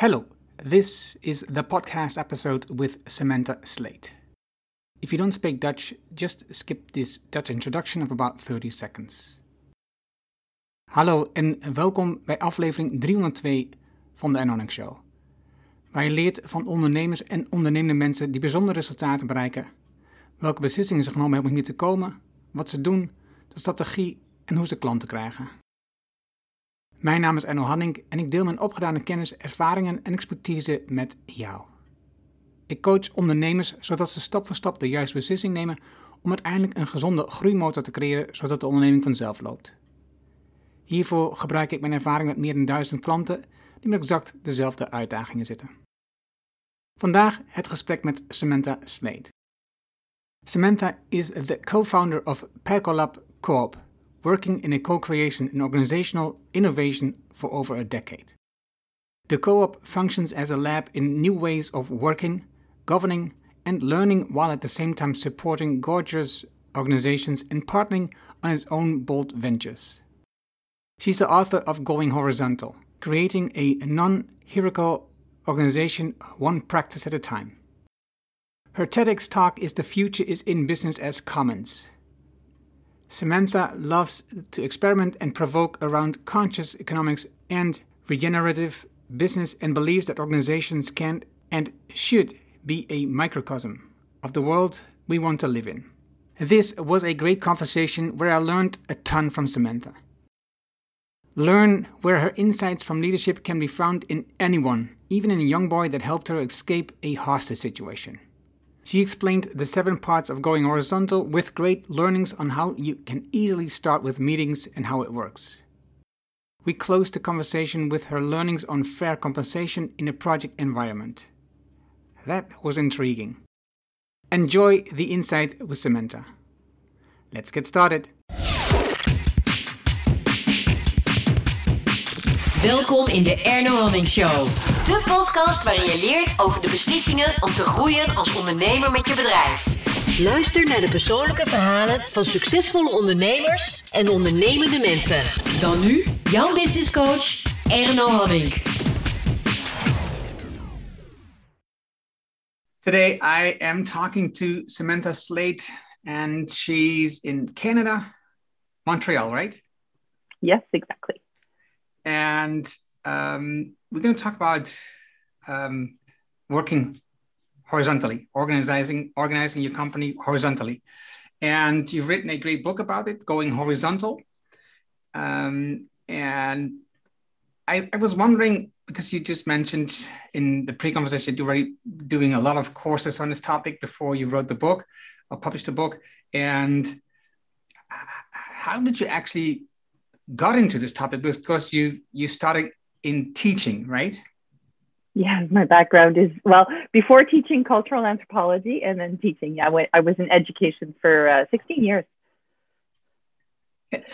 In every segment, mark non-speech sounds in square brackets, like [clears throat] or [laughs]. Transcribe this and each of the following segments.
Hello, this is the podcast episode with Samantha Slate. If you don't speak Dutch, just skip this Dutch introduction of about 30 seconds. Hallo en welkom bij aflevering 302 van de Anonic Show. Waar je leert van ondernemers en ondernemende mensen die bijzondere resultaten bereiken, welke beslissingen ze genomen hebben om hier te komen, wat ze doen, de strategie en hoe ze klanten krijgen. Mijn naam is Enno Hanning en ik deel mijn opgedane kennis, ervaringen en expertise met jou. Ik coach ondernemers zodat ze stap voor stap de juiste beslissing nemen om uiteindelijk een gezonde groeimotor te creëren zodat de onderneming vanzelf loopt. Hiervoor gebruik ik mijn ervaring met meer dan duizend klanten die met exact dezelfde uitdagingen zitten. Vandaag het gesprek met Samantha Slade. Samantha is the co-founder of Percolab Co-op, working in a co creation and organizational innovation for over a decade. The co op functions as a lab in new ways of working, governing, and learning while at the same time supporting gorgeous organizations and partnering on its own bold ventures. She's the author of Going Horizontal, creating a non hierarchical organization one practice at a time. Her TEDx talk is The Future is in Business as Commons, Samantha loves to experiment and provoke around conscious economics and regenerative business and believes that organizations can and should be a microcosm of the world we want to live in. This was a great conversation where I learned a ton from Samantha. Learn where her insights from leadership can be found in anyone, even in a young boy that helped her escape a hostage situation. She explained the seven parts of going horizontal with great learnings on how you can easily start with meetings and how it works. We closed the conversation with her learnings on fair compensation in a project environment. That was intriguing. Enjoy the insight with Samantha. Let's get started. Welkom in de Erno Hemmink Show. De podcast waarin je leert over de beslissingen om te groeien als ondernemer met je bedrijf. Luister naar de persoonlijke verhalen van succesvolle ondernemers en ondernemende mensen. Dan nu jouw business coach Erno Hamming. Today I am talking to Samantha Slate and she's in Canada, Montreal, right? Yes, exactly. And um, we're going to talk about um, working horizontally, organizing organizing your company horizontally. And you've written a great book about it, Going Horizontal. Um, and I, I, was wondering because you just mentioned in the pre-conversation you were doing a lot of courses on this topic before you wrote the book or published the book. And how did you actually got into this topic because you you started in teaching, right? Yeah, my background is well before teaching cultural anthropology and then teaching. Yeah, I, went, I was in education for uh, 16 years.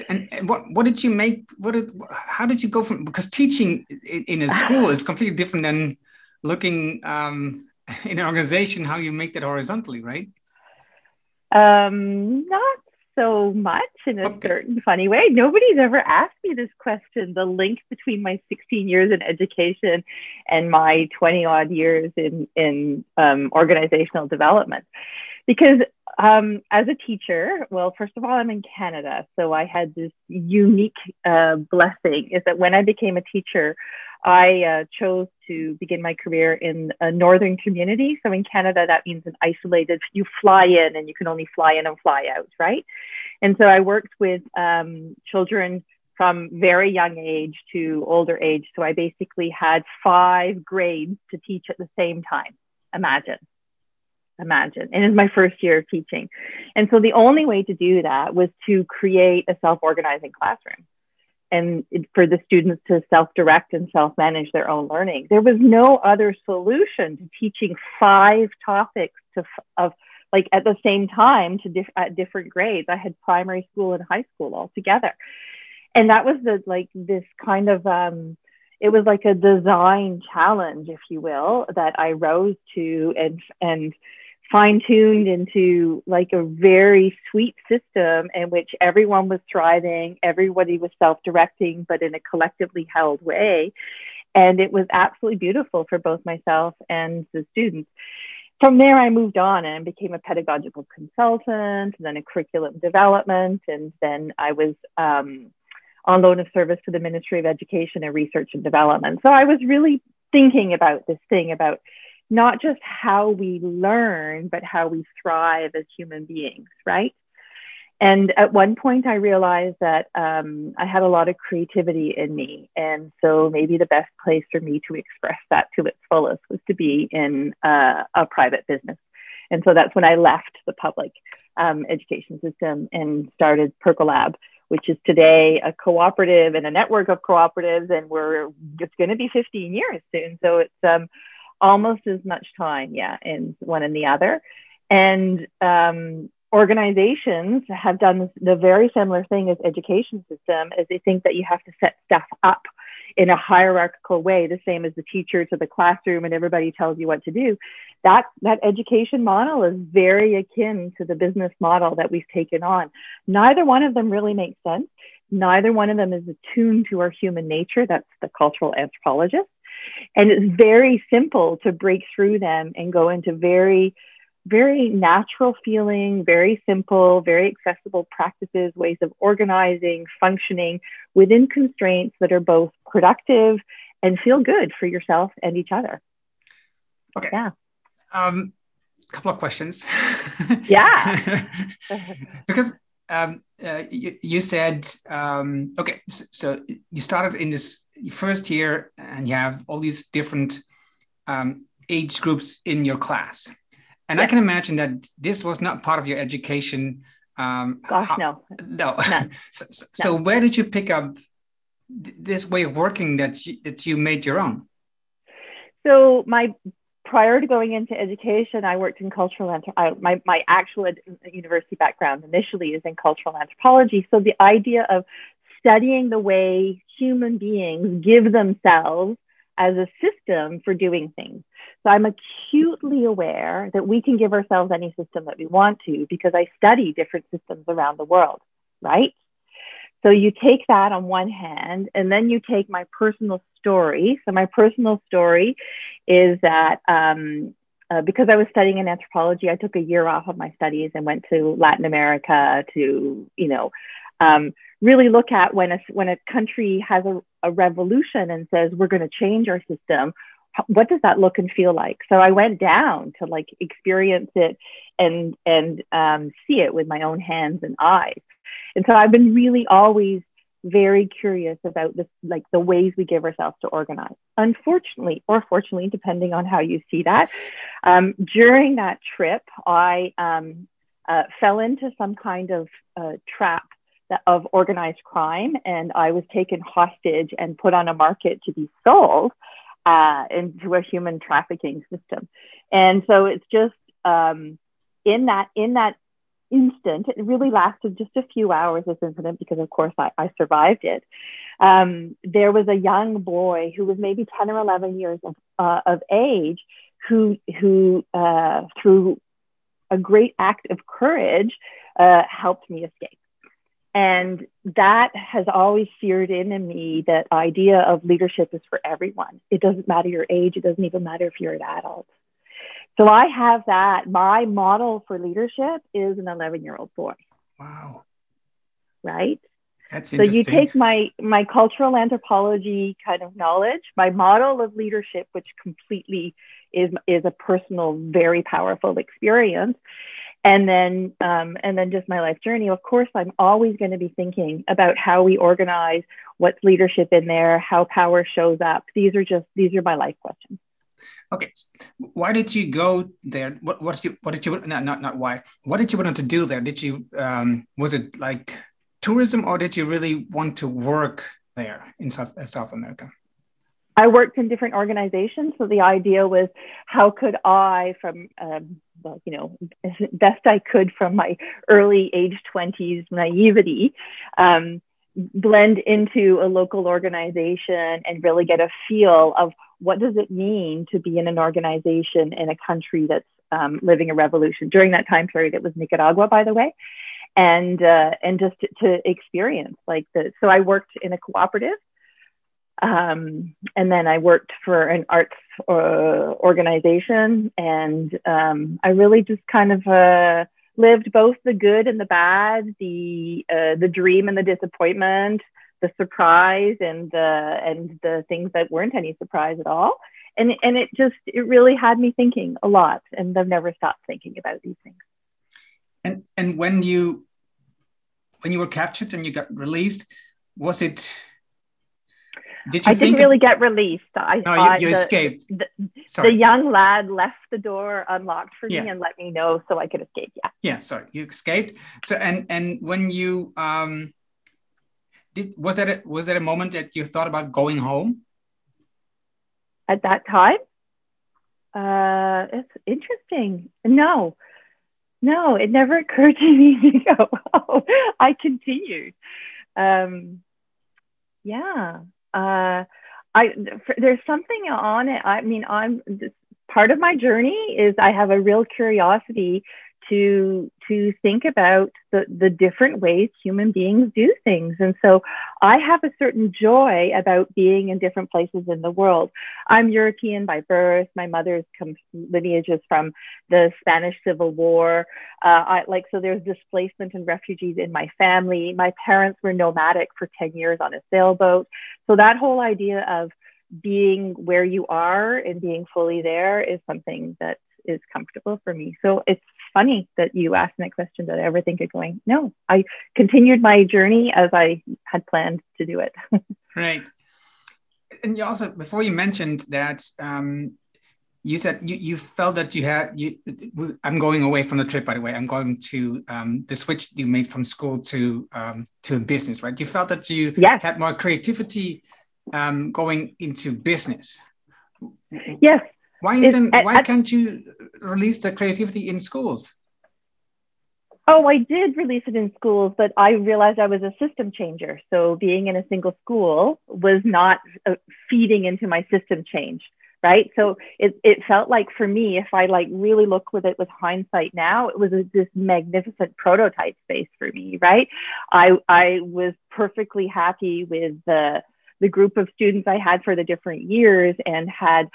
And, and what what did you make? What did how did you go from because teaching in a school is completely different than looking um, [laughs] in an organization how you make that horizontally, right? Um, not so much in a okay. certain funny way. Nobody's ever asked me this question the link between my 16 years in education and my 20 odd years in, in um, organizational development. Because um, as a teacher, well, first of all, I'm in Canada. So I had this unique uh, blessing is that when I became a teacher, I uh, chose to begin my career in a northern community. So in Canada, that means an isolated, you fly in and you can only fly in and fly out, right? And so I worked with um, children from very young age to older age. So I basically had five grades to teach at the same time. Imagine. Imagine. And it was my first year of teaching. And so the only way to do that was to create a self organizing classroom and for the students to self-direct and self-manage their own learning. There was no other solution to teaching five topics to of like at the same time to diff- at different grades. I had primary school and high school all together, and that was the like this kind of um, it was like a design challenge, if you will, that I rose to and and fine tuned into like a very sweet system in which everyone was thriving, everybody was self directing, but in a collectively held way. and it was absolutely beautiful for both myself and the students. From there, I moved on and became a pedagogical consultant, then a curriculum development, and then I was um, on loan of service to the Ministry of Education and Research and Development. So I was really thinking about this thing about not just how we learn, but how we thrive as human beings, right? And at one point, I realized that um, I had a lot of creativity in me. And so maybe the best place for me to express that to its fullest was to be in uh, a private business. And so that's when I left the public um, education system and started Percolab, which is today a cooperative and a network of cooperatives. And we're it's going to be 15 years soon. So it's um, almost as much time, yeah, in one and the other. And um, organizations have done the very similar thing as education system as they think that you have to set stuff up in a hierarchical way the same as the teacher to the classroom and everybody tells you what to do. That that education model is very akin to the business model that we've taken on. Neither one of them really makes sense. Neither one of them is attuned to our human nature. That's the cultural anthropologist and it's very simple to break through them and go into very very natural feeling, very simple, very accessible practices, ways of organizing, functioning within constraints that are both productive and feel good for yourself and each other. Okay. Yeah. Um, couple of questions. [laughs] yeah. [laughs] because um, uh, you, you, said, um, okay, so, so, you started in this first year and you have all these different um, age groups in your class. And yeah. I can imagine that this was not part of your education. Um, Gosh, how, no. No. [laughs] [laughs] so, so, no. so, where did you pick up this way of working that you, that you made your own? So my prior to going into education, I worked in cultural anthropology. My, my actual university background initially is in cultural anthropology. So the idea of studying the way human beings give themselves as a system for doing things. So I'm acutely aware that we can give ourselves any system that we want to because I study different systems around the world, right? So you take that on one hand, and then you take my personal story. So my personal story is that um, uh, because I was studying in anthropology, I took a year off of my studies and went to Latin America to, you know, um, really look at when a, when a country has a, a revolution and says, we're going to change our system, what does that look and feel like? So I went down to like experience it and, and um, see it with my own hands and eyes. And so I've been really always very curious about this, like the ways we give ourselves to organize. Unfortunately, or fortunately, depending on how you see that, um, during that trip, I um, uh, fell into some kind of uh, trap of organized crime, and I was taken hostage and put on a market to be sold uh, into a human trafficking system. And so it's just um, in that in that instant, it really lasted just a few hours. This incident, because of course I, I survived it. Um, there was a young boy who was maybe ten or eleven years of, uh, of age, who who uh, through a great act of courage uh, helped me escape. And that has always seared into me that idea of leadership is for everyone. It doesn't matter your age, it doesn't even matter if you're an adult. So I have that. My model for leadership is an 11 year old boy. Wow. Right? That's so you take my my cultural anthropology kind of knowledge, my model of leadership, which completely is is a personal, very powerful experience, and then um, and then just my life journey. Of course i'm always going to be thinking about how we organize what's leadership in there how power shows up. These are just these are my life questions. Okay why did you go there? What, what did you what did you not, not not why. What did you want to do there? Did you um, was it like tourism or did you really want to work there in south, uh, south america I worked in different organizations. So the idea was how could I, from um, well, you know, [laughs] best I could from my early age 20s naivety, um, blend into a local organization and really get a feel of what does it mean to be in an organization in a country that's um, living a revolution. During that time period, it was Nicaragua, by the way, and uh, and just to, to experience like the. So I worked in a cooperative Um, and then I worked for an arts uh, organization, and um, I really just kind of uh, lived both the good and the bad, the uh, the dream and the disappointment, the surprise and the and the things that weren't any surprise at all. And and it just it really had me thinking a lot, and I've never stopped thinking about these things. And and when you when you were captured and you got released, was it? Did you I didn't really get released. I no, you, you the, escaped. The, the, young lad left the door unlocked for yeah. me and let me know so I could escape. Yeah. Yeah. Sorry, you escaped. So and and when you um, did was that a, was that a moment that you thought about going home? At that time, uh, it's interesting. No, no, it never occurred [laughs] to me to go. I continued. Um, yeah, uh, I for, there's something on it. I mean, I'm part of my journey is I have a real curiosity to to think about the, the different ways human beings do things. And so I have a certain joy about being in different places in the world. I'm European by birth. My mother's come, lineage is from the Spanish Civil War. Uh, I like so there's displacement and refugees in my family. My parents were nomadic for 10 years on a sailboat. So that whole idea of being where you are and being fully there is something that is comfortable for me. So it's funny that you asked that question. Did I ever think of going? No, I continued my journey as I had planned to do it. [laughs] right. And you also, before you mentioned that, um, you said you, you felt that you had you i'm going away from the trip by the way i'm going to um, the switch you made from school to um, to business right you felt that you yes. had more creativity um, going into business yes why is then, why can't you release the creativity in schools? Oh, I did release it in schools, but I realized I was a system changer. So being in a single school was not uh, feeding into my system change, right? So it, it felt like for me, if I like really look with it with hindsight now, it was a, this magnificent prototype space for me, right? I I was perfectly happy with the the group of students I had for the different years and had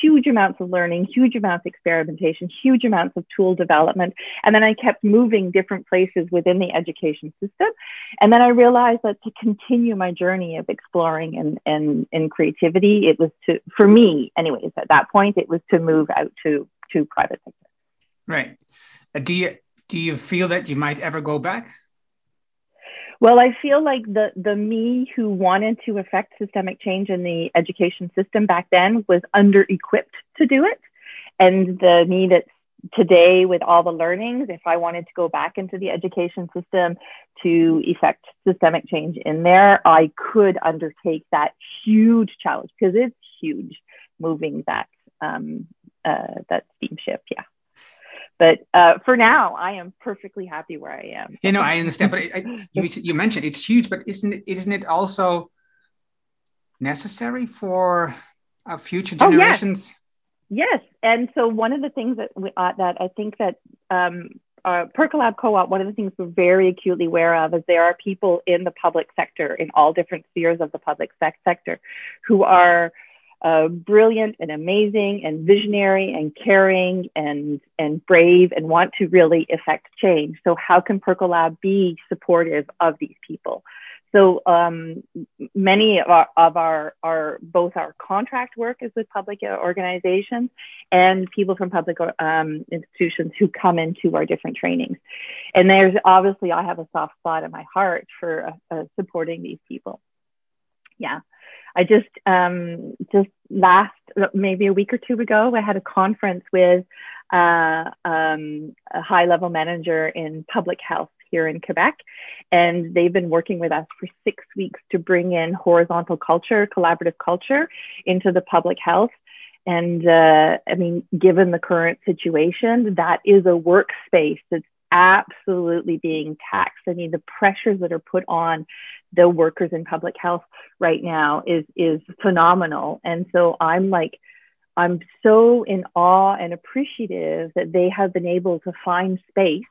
huge amounts of learning, huge amounts of experimentation, huge amounts of tool development. And then I kept moving different places within the education system. And then I realized that to continue my journey of exploring and, and, and creativity, it was to, for me, anyways, at that point, it was to move out to, to private sector. Right. Uh, do you, do you feel that you might ever go back? Well, I feel like the the me who wanted to affect systemic change in the education system back then was under equipped to do it, and the me that's today with all the learnings, if I wanted to go back into the education system to effect systemic change in there, I could undertake that huge challenge because it's huge moving that um, uh, that steamship. Yeah but uh, for now, I am perfectly happy where I am. You know, I understand, but I, [laughs] you, you mentioned it's huge, but isn't it, isn't it also necessary for our future generations? Oh, yes. yes. and so one of the things that we, uh, that I think that um, uh, Percolab Co-op, one of the things we're very acutely aware of is there are people in the public sector, in all different spheres of the public sector, who are uh, brilliant and amazing and visionary and caring and and brave and want to really effect change. So how can Percolab be supportive of these people? So um, many of our, of our, our, both our contract work is with public organizations and people from public um, institutions who come into our different trainings. And there's obviously I have a soft spot in my heart for uh, supporting these people. Yeah. I just um, just last maybe a week or two ago, I had a conference with uh, um, a high level manager in public health here in Quebec, and they've been working with us for six weeks to bring in horizontal culture, collaborative culture into the public health. And uh, I mean, given the current situation, that is a workspace that's absolutely being taxed. I mean, the pressures that are put on the workers in public health right now is is phenomenal. And so I'm like, I'm so in awe and appreciative that they have been able to find space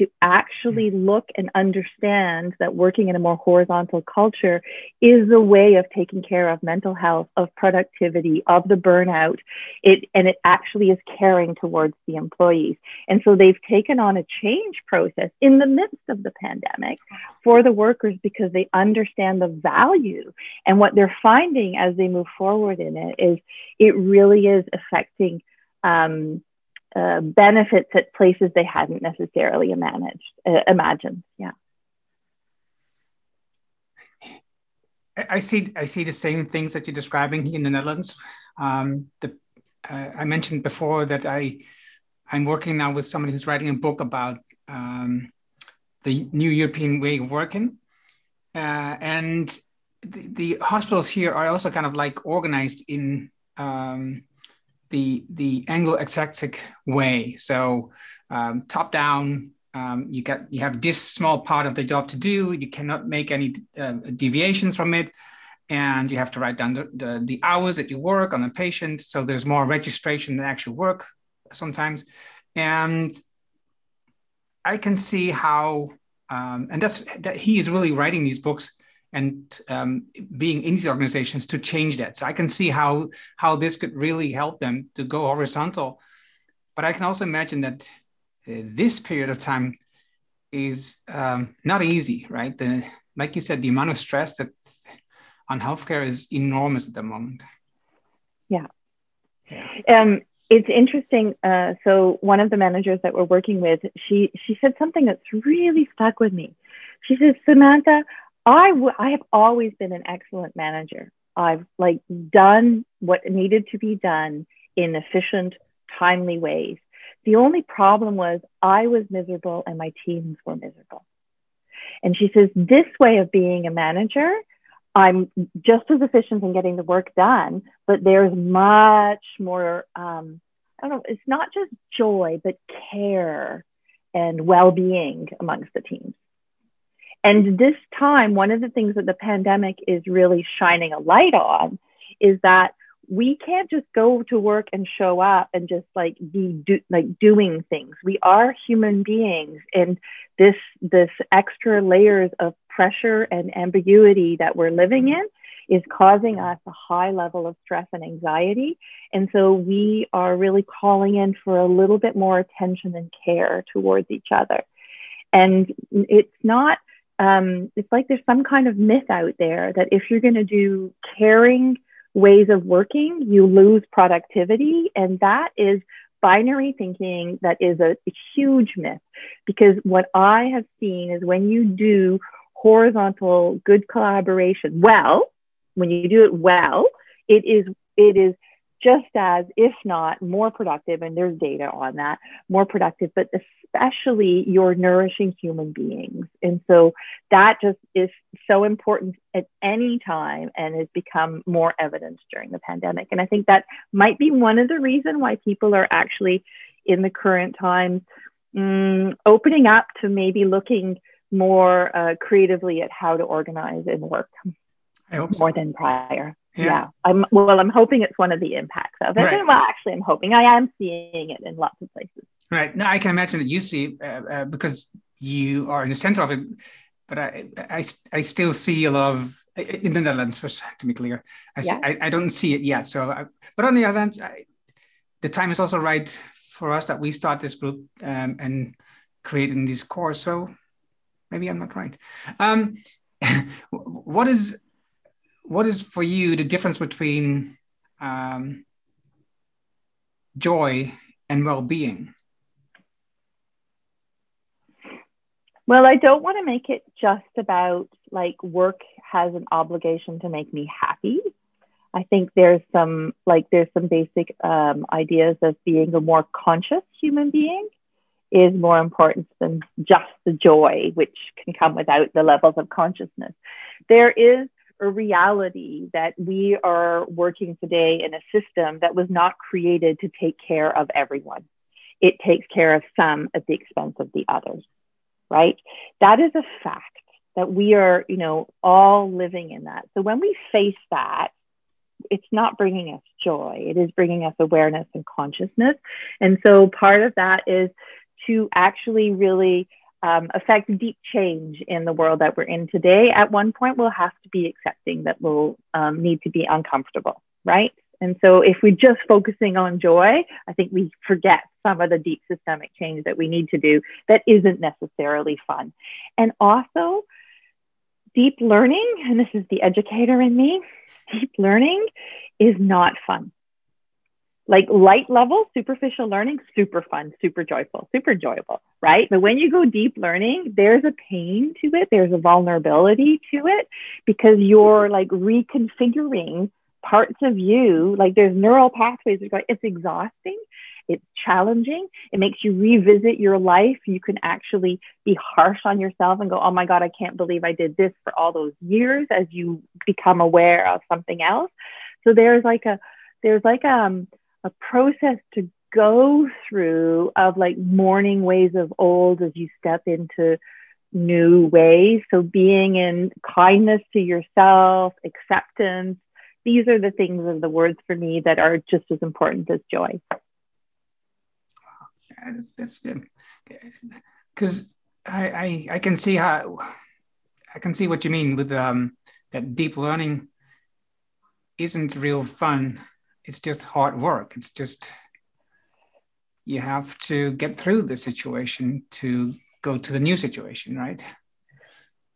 to actually look and understand that working in a more horizontal culture is a way of taking care of mental health, of productivity, of the burnout. It and it actually is caring towards the employees. And so they've taken on a change process in the midst of the pandemic for the workers because they understand the value. And what they're finding as they move forward in it is it really is affecting um, uh, benefits at places they hadn't necessarily managed, uh, imagined. Yeah. I see. I see the same things that you're describing in the Netherlands. Um, the, uh, I mentioned before that I I'm working now with somebody who's writing a book about um, the new European way of working, uh, and the, the, hospitals here are also kind of like organized in um, the the Anglo-Saxon way. So um, top down, um, you get you have this small part of the job to do. You cannot make any uh, deviations from it, and you have to write down the, the, the hours that you work on the patient. So there's more registration than actual work sometimes, and I can see how, um, and that's that he is really writing these books and um, being in these organizations to change that. So I can see how how this could really help them to go horizontal. But I can also imagine that uh, this period of time is um, not easy, right? The like you said, the amount of stress that on healthcare is enormous at the moment. Yeah. yeah. Um, it's interesting. Uh, so one of the managers that we're working with, she she said something that's really stuck with me. She says, Samantha, I, w- I have always been an excellent manager. I've like done what needed to be done in efficient, timely ways. The only problem was I was miserable and my teams were miserable. And she says, This way of being a manager, I'm just as efficient in getting the work done, but there's much more, um, I don't know, it's not just joy, but care and well being amongst the teams. And this time, one of the things that the pandemic is really shining a light on is that we can't just go to work and show up and just like be do, like doing things. We are human beings, and this this extra layers of pressure and ambiguity that we're living in is causing us a high level of stress and anxiety. And so we are really calling in for a little bit more attention and care towards each other. And it's not um, it's like there's some kind of myth out there that if you're going to do caring ways of working, you lose productivity. And that is binary thinking that is a, a huge myth because what I have seen is when you do horizontal good collaboration well, when you do it well, it is it is just as, if not more productive, and there's data on that, more productive, but especially you're nourishing human beings. And so that just is so important at any time and has become more evident during the pandemic. And I think that might be one of the reasons why people are actually in the current times um, opening up to maybe looking more uh, creatively at how to organize and work more so. than prior. Yeah. yeah. I'm well, I'm hoping it's one of the impacts of it. Right. Well, actually, I'm hoping I am seeing it in lots of places. Right. Now, I can imagine that you see uh, uh, because you are in the center of it, but I, I, I still see a lot of in the Netherlands. First, to be clear, I, yeah. I, I, don't see it yet. So, I, but on the other hand, the time is also right for us that we start this group um, and creating this course. So, maybe I'm not right. Um, [laughs] what is what is for you the difference between um, joy and well-being? Well i don't want to make it just about like work has an obligation to make me happy. I think there's some like there's some basic um, ideas of being a more conscious human being is more important than just the joy which can come without the levels of consciousness. There is a reality that we are working today in a system that was not created to take care of everyone. It takes care of some at the expense of the others, right? That is a fact that we are, you know, all living in that. So when we face that, it's not bringing us joy. It is bringing us awareness and consciousness. And so part of that is to actually really um, affect deep change in the world that we're in today, at one point we'll have to be accepting that we'll um, need to be uncomfortable, right? And so if we're just focusing on joy, I think we forget some of the deep systemic change that we need to do that isn't necessarily fun. And also, deep learning, and this is the educator in me, deep learning is not fun. Like light level, superficial learning, super fun, super joyful, super enjoyable, right? But when you go deep learning, there's a pain to it, there's a vulnerability to it because you're like reconfiguring parts of you, like there's neural pathways it's exhausting, it's challenging, it makes you revisit your life. You can actually be harsh on yourself and go, oh my God, I can't believe I did this for all those years as you become aware of something else. So there's like a there's like um a process to go through of like mourning ways of old as you step into new ways. So being in kindness to yourself, acceptance, these are the things of the words for me that are just as important as joy. Yeah, that's, that's good. Because I, I, I can see how I can see what you mean with um, that deep learning isn't real fun. It's just hard work. It's just you have to get through the situation to go to the new situation, right?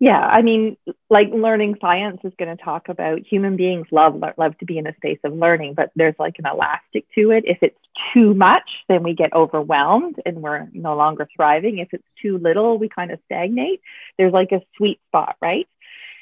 Yeah, I mean, like learning science is going to talk about human beings love love to be in a space of learning, but there's like an elastic to it. If it's too much, then we get overwhelmed and we're no longer thriving. If it's too little, we kind of stagnate. There's like a sweet spot, right?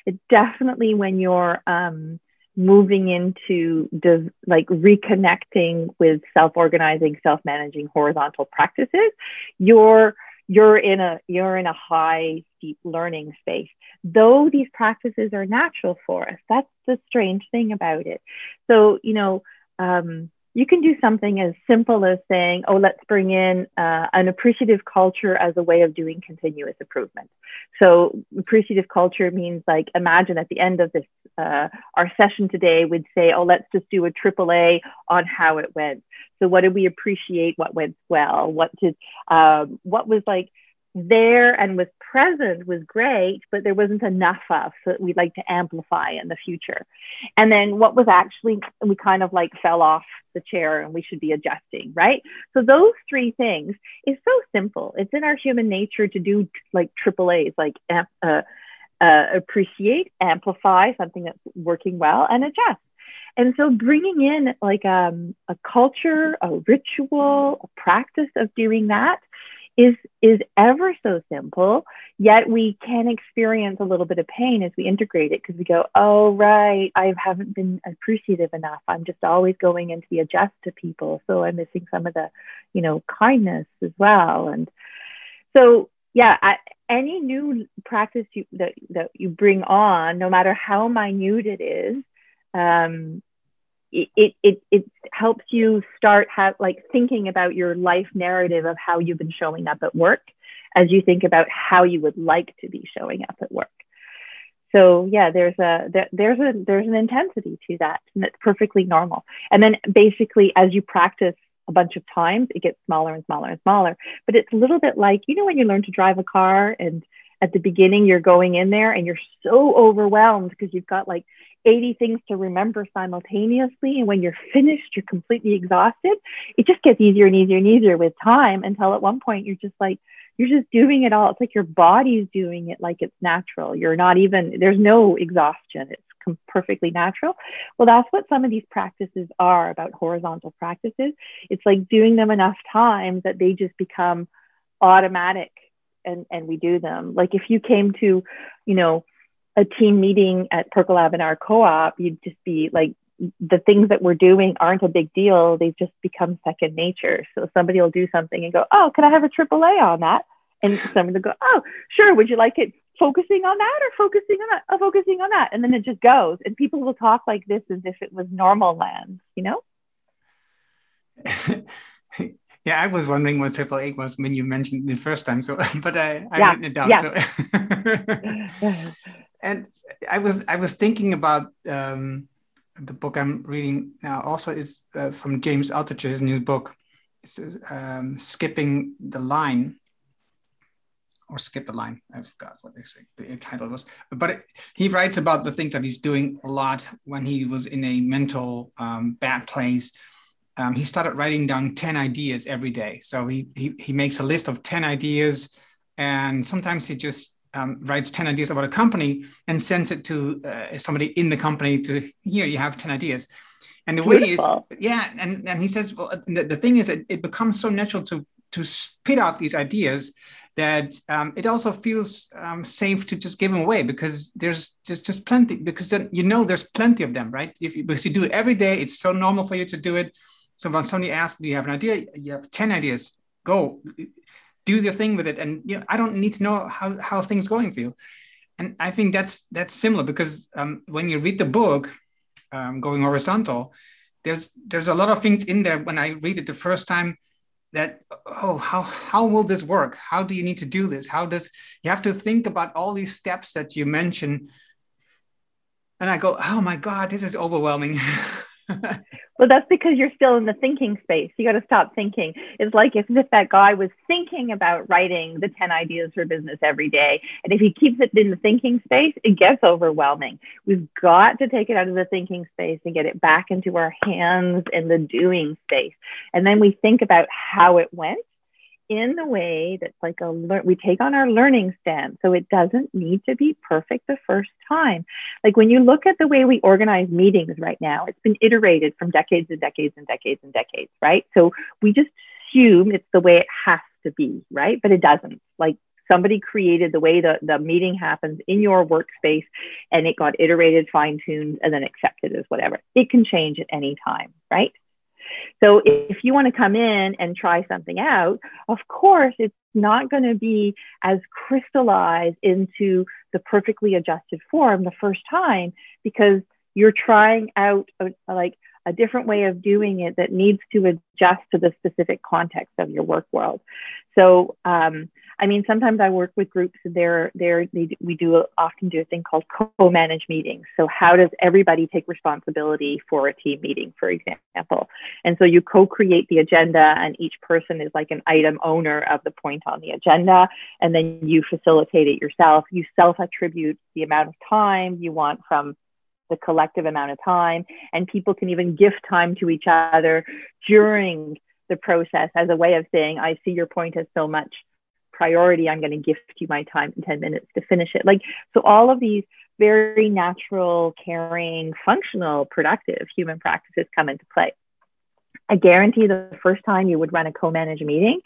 It definitely when you're um, moving into de- like reconnecting with self-organizing, self-managing horizontal practices, you're you're in a you're in a high deep learning space. Though these practices are natural for us that's the strange thing about it. So you know um, you can do something as simple as saying, oh, let's bring in uh, an appreciative culture as a way of doing continuous improvement. So, appreciative culture means like imagine at the end of this, uh, our session today, we'd say, oh, let's just do a triple A on how it went. So, what did we appreciate? What went well? What did, um, what was like, there and was present was great, but there wasn't enough of, so we'd like to amplify in the future. And then what was actually, we kind of like fell off the chair and we should be adjusting, right? So those three things is so simple. It's in our human nature to do like triple A's, like uh, uh, appreciate, amplify something that's working well, and adjust. And so bringing in like um, a culture, a ritual, a practice of doing that is is ever so simple yet we can experience a little bit of pain as we integrate it because we go oh right i haven't been appreciative enough. I'm just always going into the adjust to people so i'm missing some of the you know kindness as well. And so yeah I, any new practice you, that, that you bring on no matter how minute it is um, it, it, it helps you start have, like thinking about your life narrative of how you've been showing up at work as you think about how you would like to be showing up at work. So yeah, there's a there, there's a there's an intensity to that, and it's perfectly normal. And then basically, as you practice a bunch of times, it gets smaller and smaller and smaller. But it's a little bit like you know when you learn to drive a car and at the beginning you're going in there and you're so overwhelmed because you've got like 80 things to remember simultaneously. And when you're finished, you're completely exhausted. It just gets easier and easier and easier with time until at one point you're just like, you're just doing it all. It's like your body's doing it like it's natural. You're not even, there's no exhaustion. It's com- perfectly natural. Well, that's what some of these practices are about horizontal practices. It's like doing them enough times that they just become automatic and, and we do them. Like if you came to, you know, a team meeting at Percolab in our co-op, you'd just be like, the things that we're doing aren't a big deal. They've just become second nature. So somebody will do something and go, "Oh, can I have a triple A on that?" And somebody will go, "Oh, sure. Would you like it focusing on that or focusing on that? Oh, focusing on that." And then it just goes. And people will talk like this as if it was normal land. You know? [laughs] yeah, I was wondering what triple A was when you mentioned it the first time. So, [laughs] but I, I yeah. written it down. Yeah. So. [laughs] and I was I was thinking about um, the book I'm reading now. Also, is uh, from James Altucher, his new book. It's um, skipping the line, or skip the line. I forgot what the title was, but it, he writes about the things that he's doing a lot when he was in a mental um, bad place. Um, he started writing down 10 ideas every day. So he, he, he makes a list of 10 ideas and sometimes he just um, writes 10 ideas about a company and sends it to uh, somebody in the company to here you have 10 ideas. And the Beautiful. way is yeah and, and he says well the, the thing is it, it becomes so natural to to spit out these ideas that um, it also feels um, safe to just give them away because there's just just plenty because then you know there's plenty of them right? If you, because you do it every day it's so normal for you to do it. So when somebody asks do you have an idea? You have 10 ideas. Go do the thing with it. And you know i don't need to know how, how things going for you. And i think that's that's similar because um, when you read the book um, going horizontal there's there's a lot of things in there when i read it the first time that oh how how will this work? How do you need to do this? How does you have to think about all these steps that you mention and i go oh my god this is overwhelming [laughs] well, that's because you're still in the thinking space. You got to stop thinking. It's like if, if that guy was thinking about writing the 10 ideas for business every day. And if he keeps it in the thinking space, it gets overwhelming. We've got to take it out of the thinking space and get it back into our hands in the doing space. And then we think about how it went in the way that's like a learn we take on our learning stance so it doesn't need to be perfect the first time. Like when you look at the way we organize meetings right now it's been iterated from decades and decades and decades and decades right? So we just assume it's the way it has to be right? But it doesn't. Like somebody created the way the, the meeting happens in your workspace and it got iterated fine-tuned and then accepted as whatever. It can change at any time right so if you want to come in and try something out, of course, it's not going to be as crystallized into the perfectly adjusted form the first time because you're trying out a, like a different way of doing it that needs to adjust to the specific context of your work world. So um, I mean, sometimes I work with groups and they're, they're, they, we do often do a thing called co-manage meetings. So how does everybody take responsibility for a team meeting, for example? And so you co-create the agenda and each person is like an item owner of the point on the agenda. And then you facilitate it yourself. You self-attribute the amount of time you want from the collective amount of time. And people can even gift time to each other during the process as a way of saying, I see your point as so much priority. I'm going to gift you my time in 10 minutes to finish it. Like, so all of these very natural, caring, functional, productive human practices come into play. I guarantee the first time you would run a co-managed meeting,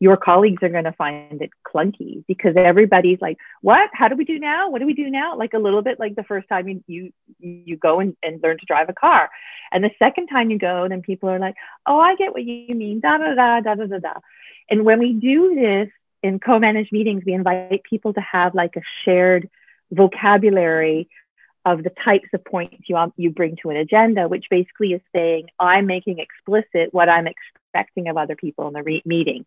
your colleagues are going to find it clunky because everybody's like, "What? How do we do now? What do we do now?" Like a little bit like the first time you you, you go and, and learn to drive a car, and the second time you go, then people are like, "Oh, I get what you mean." Da da da da da da. And when we do this in co-managed meetings, we invite people to have like a shared vocabulary of the types of points you, um, you bring to an agenda, which basically is saying, I'm making explicit what I'm expecting of other people in the re- meeting.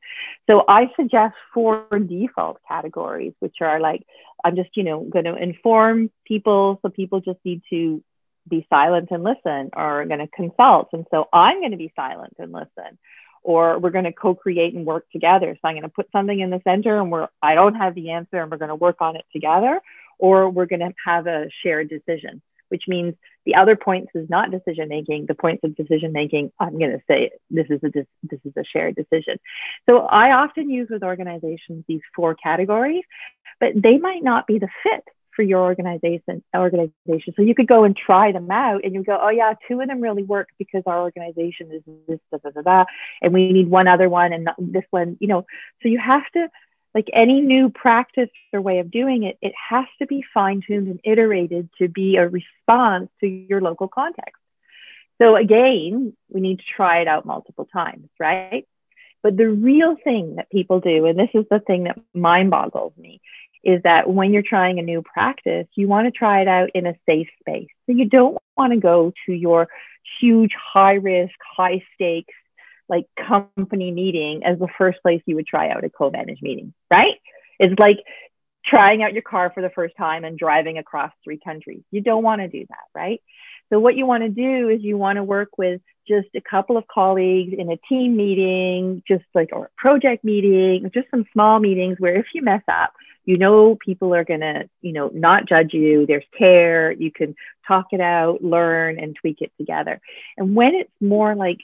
So I suggest four default categories, which are like, I'm just, you know, going to inform people. So people just need to be silent and listen or going to consult. And so I'm going to be silent and listen or we're going to co-create and work together. So I'm going to put something in the center and we're I don't have the answer and we're going to work on it together, or we're going to have a shared decision, which means the other points is not decision making. The points of decision making, I'm going to say this is a this is a shared decision. So I often use with organizations these four categories, but they might not be the fit for your organization organization. So you could go and try them out and you go, oh yeah, two of them really work because our organization is this, da, da, da, da, and we need one other one and this one, you know. So you have to, like any new practice or way of doing it, it has to be fine-tuned and iterated to be a response to your local context. So again, we need to try it out multiple times, right? But the real thing that people do, and this is the thing that mind boggles me, is that when you're trying a new practice, you want to try it out in a safe space. So you don't want to go to your huge, high risk, high stakes, like company meeting as the first place you would try out a co managed meeting, right? It's like trying out your car for the first time and driving across three countries. You don't want to do that, right? So what you want to do is you want to work with just a couple of colleagues in a team meeting, just like or a project meeting, just some small meetings where if you mess up, you know people are going to you know not judge you. There's care. You can talk it out learn and tweak it together. And when it's more like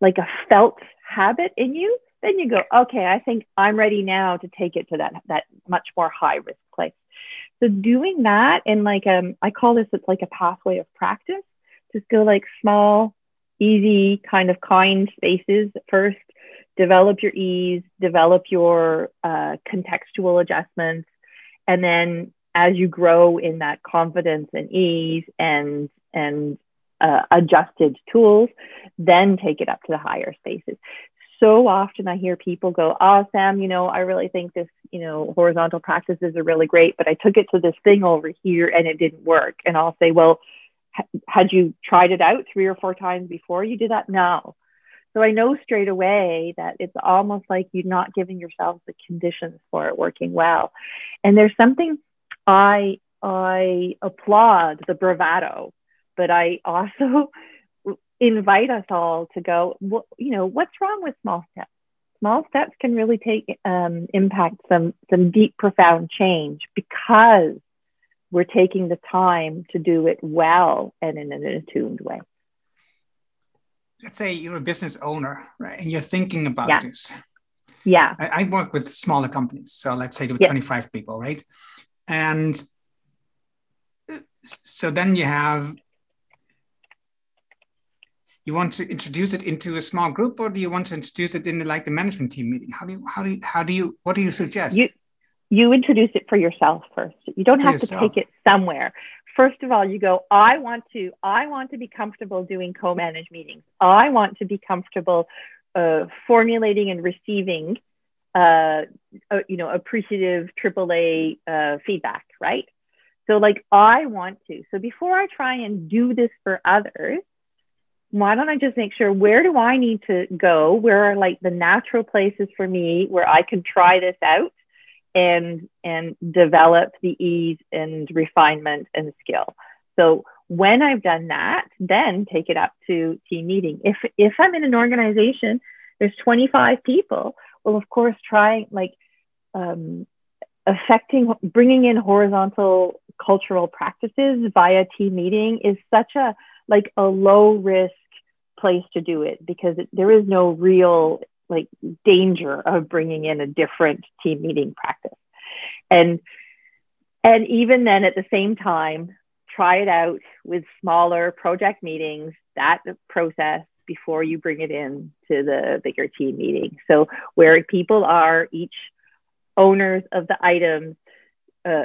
like a felt habit in you then you go okay i think i'm ready now to take it to that that much more high risk place. So doing that and like um i call this it's like a pathway of practice. Just go like small easy kind of kind spaces first develop your ease, develop your uh, contextual adjustments, and then as you grow in that confidence and ease and and uh, adjusted tools, then take it up to the higher spaces. So often I hear people go, "Oh, Sam, you know, I really think this, you know, horizontal practices are really great, but I took it to this thing over here and it didn't work." And I'll say, "Well, had you tried it out three or four times before you did that?" No. So I know straight away that it's almost like you're not giving yourself the conditions for it working well. And there's something I I applaud the bravado, but I also [laughs] invite us all to go, well, you know, what's wrong with small steps? Small steps can really take um, impact some some deep, profound change because we're taking the time to do it well and in an attuned way let's say you're a business owner, right, and you're thinking about yeah. this. Yeah. I, I, work with smaller companies, so let's say there were yeah. 25 people, right? And uh, so then you have you want to introduce it into a small group or do you want to introduce it in like the management team meeting how do you how do you, how do you what do you suggest you you introduce it for yourself first you don't for have yourself. to take it somewhere first of all you go i want to i want to be comfortable doing co-managed meetings. I want to be comfortable uh, formulating and receiving uh, uh, you know appreciative aaa uh, feedback right? So like i want to. So before i try and do this for others why don't i just make sure where do i need to go? Where are like the natural places for me where i can try this out and and develop the ease and refinement and skill. So when I've done that, then take it up to team meeting. If if I'm in an organization, there's 25 people. Well, of course, trying like um, affecting bringing in horizontal cultural practices via team meeting is such a like a low risk place to do it because there is no real like danger of bringing in a different team meeting practice. And and even then at the same time try it out with smaller project meetings that process before you bring it in to the bigger team meeting. So where people are each owners of the items uh,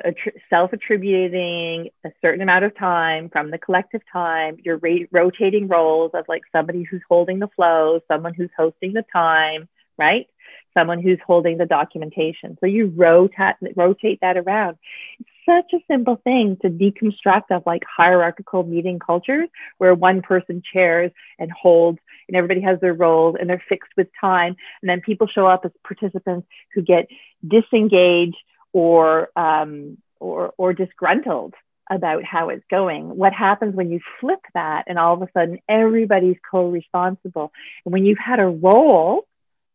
self-attributing a certain amount of time from the collective time you're ra- rotating roles of like somebody who's holding the flow someone who's hosting the time right? Someone who's holding the documentation. So you rotate rotate that around. It's such a simple thing to deconstruct of like hierarchical meeting cultures where one person chairs and holds and everybody has their roles and they're fixed with time. And then people show up as participants who get disengaged or um, or or disgruntled about how it's going. What happens when you flip that and all of a sudden everybody's co-responsible? And when you've had a role,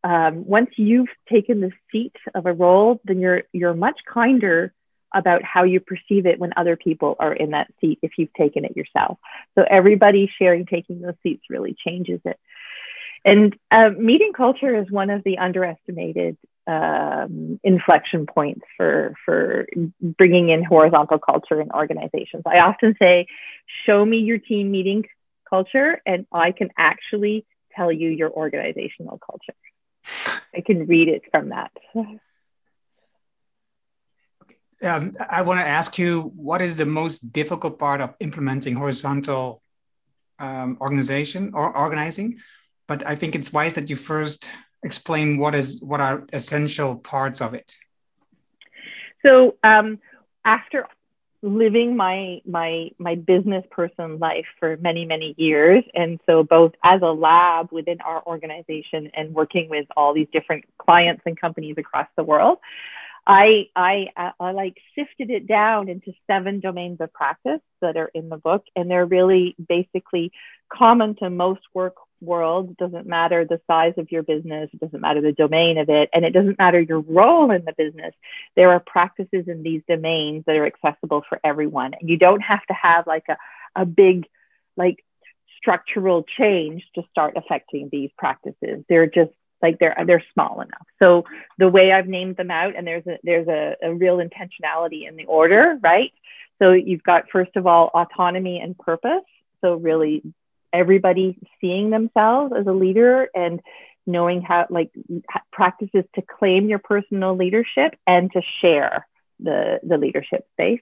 um, once you've taken the seat of a role, then you're you're much kinder about how you perceive it when other people are in that seat if you've taken it yourself. So everybody sharing taking those seats really changes it. And uh, meeting culture is one of the underestimated um, inflection points for for bringing in horizontal culture in organizations. I often say, "Show me your team meeting culture, and I can actually tell you your organizational culture. I can read it from that." Um, I want to ask you, what is the most difficult part of implementing horizontal um, organization or organizing? But I think it's wise that you first explain what is what are essential parts of it? So um, after living my my my business person life for many many years and so both as a lab within our organization and working with all these different clients and companies across the world I, I, I like sifted it down into seven domains of practice that are in the book, and they're really basically common to most work world, doesn't matter the size of your business, it doesn't matter the domain of it, and it doesn't matter your role in the business. There are practices in these domains that are accessible for everyone. And you don't have to have like a, a big, like, structural change to start affecting these practices. They're just like they're they're small enough. So the way I've named them out, and there's a there's a, a real intentionality in the order, right? So you've got first of all autonomy and purpose. So really everybody seeing themselves as a leader and knowing how like practices to claim your personal leadership and to share the the leadership space.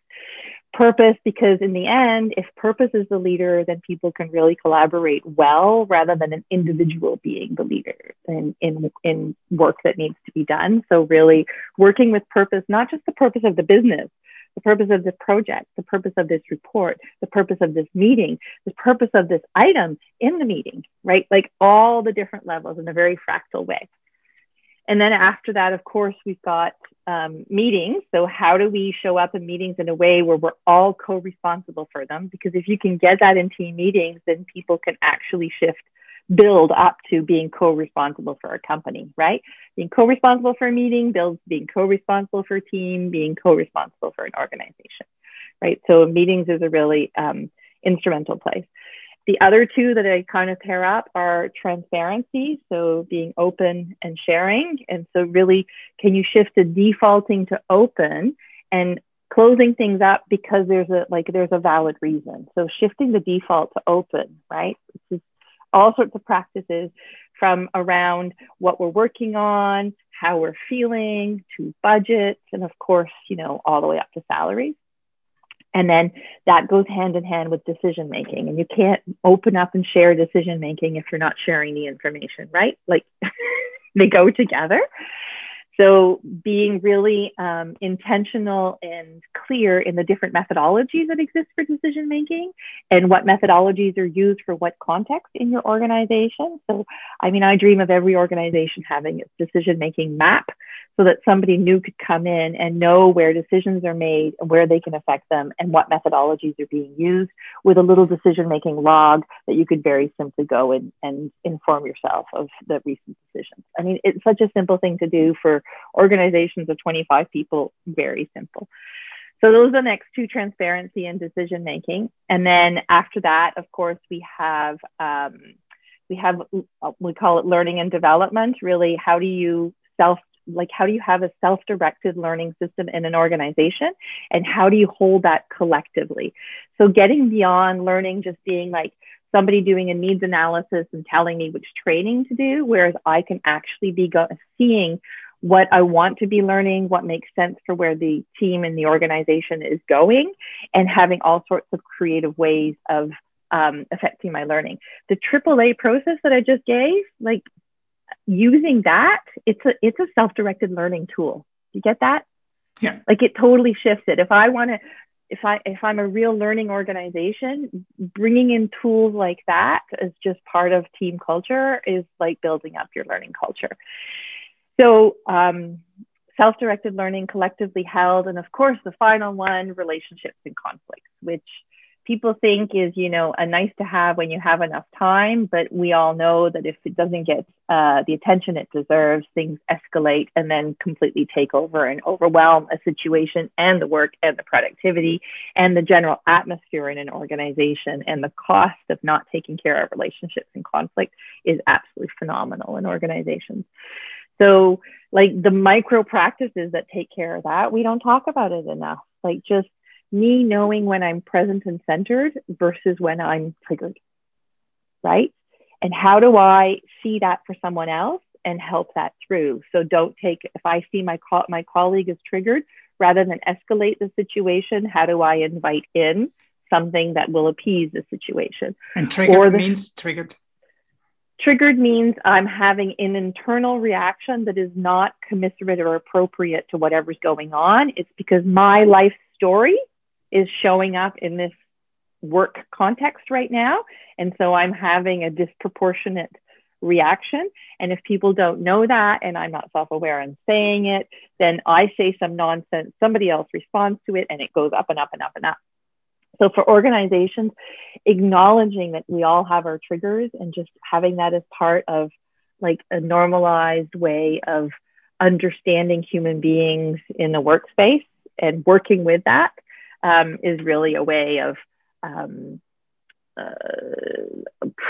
Purpose because in the end if purpose is the leader then people can really collaborate well rather than an individual being the leader in in in work that needs to be done. So really working with purpose not just the purpose of the business the purpose of this project, the purpose of this report, the purpose of this meeting, the purpose of this item in the meeting, right? Like all the different levels in a very fractal way. And then after that, of course, we've got um, meetings. So, how do we show up in meetings in a way where we're all co responsible for them? Because if you can get that in team meetings, then people can actually shift build up to being co-responsible for a company, right? Being co-responsible for a meeting builds being co-responsible for a team, being co-responsible for an organization, right? So meetings is a really um, instrumental place. The other two that I kind of pair up are transparency, so being open and sharing. And so really, can you shift the defaulting to open and closing things up because there's a like there's a valid reason. So shifting the default to open, right? This is all sorts of practices from around what we're working on, how we're feeling, to budgets, and of course, you know, all the way up to salaries. And then that goes hand in hand with decision making. And you can't open up and share decision making if you're not sharing the information, right? Like [laughs] they go together. So being really um, intentional and clear in the different methodologies that exist for decision making and what methodologies are used for what context in your organization. So, I mean, I dream of every organization having its decision making map so that somebody new could come in and know where decisions are made and where they can affect them and what methodologies are being used with a little decision making log that you could very simply go and, and inform yourself of the recent decisions. I mean, it's such a simple thing to do for organizations of 25 people, very simple. So those are the next two transparency and decision making. And then after that, of course, we have um, we have we call it learning and development. Really, how do you self like how do you have a self-directed learning system in an organization and how do you hold that collectively? So getting beyond learning just being like somebody doing a needs analysis and telling me which training to do whereas i can actually be go- seeing what i want to be learning what makes sense for where the team and the organization is going and having all sorts of creative ways of um, affecting my learning. The aaa process that i just gave like using that, it's a it's a self-directed learning tool. You get that? Yeah. Like it totally shifts it. If I want to if I if I'm a real learning organization, bringing in tools like that as just part of team culture is like building up your learning culture. So um, self-directed learning, collectively held, and of course the final one, relationships and conflicts, which people think is you know a nice to have when you have enough time but we all know that if it doesn't get uh, the attention it deserves things escalate and then completely take over and overwhelm a situation and the work and the productivity and the general atmosphere in an organization. And the cost of not taking care of relationships and conflict is absolutely phenomenal in organizations. So like the micro practices that take care of that we don't talk about it enough. Like just me knowing when I'm present and centered versus when I'm triggered, right? And how do I see that for someone else and help that through? So don't take, if I see my, co- my colleague is triggered, rather than escalate the situation, how do I invite in something that will appease the situation? And triggered the, means triggered? Triggered means I'm having an internal reaction that is not commiserate or appropriate to whatever's going on. It's because my life story is showing up in this work context right now. And so I'm having a disproportionate reaction. And if people don't know that and I'm not self aware and saying it, then I say some nonsense, somebody else responds to it, and it goes up and up and up and up. So for organizations, acknowledging that we all have our triggers and just having that as part of like a normalized way of understanding human beings in the workspace and working with that um, is really a way of um, uh,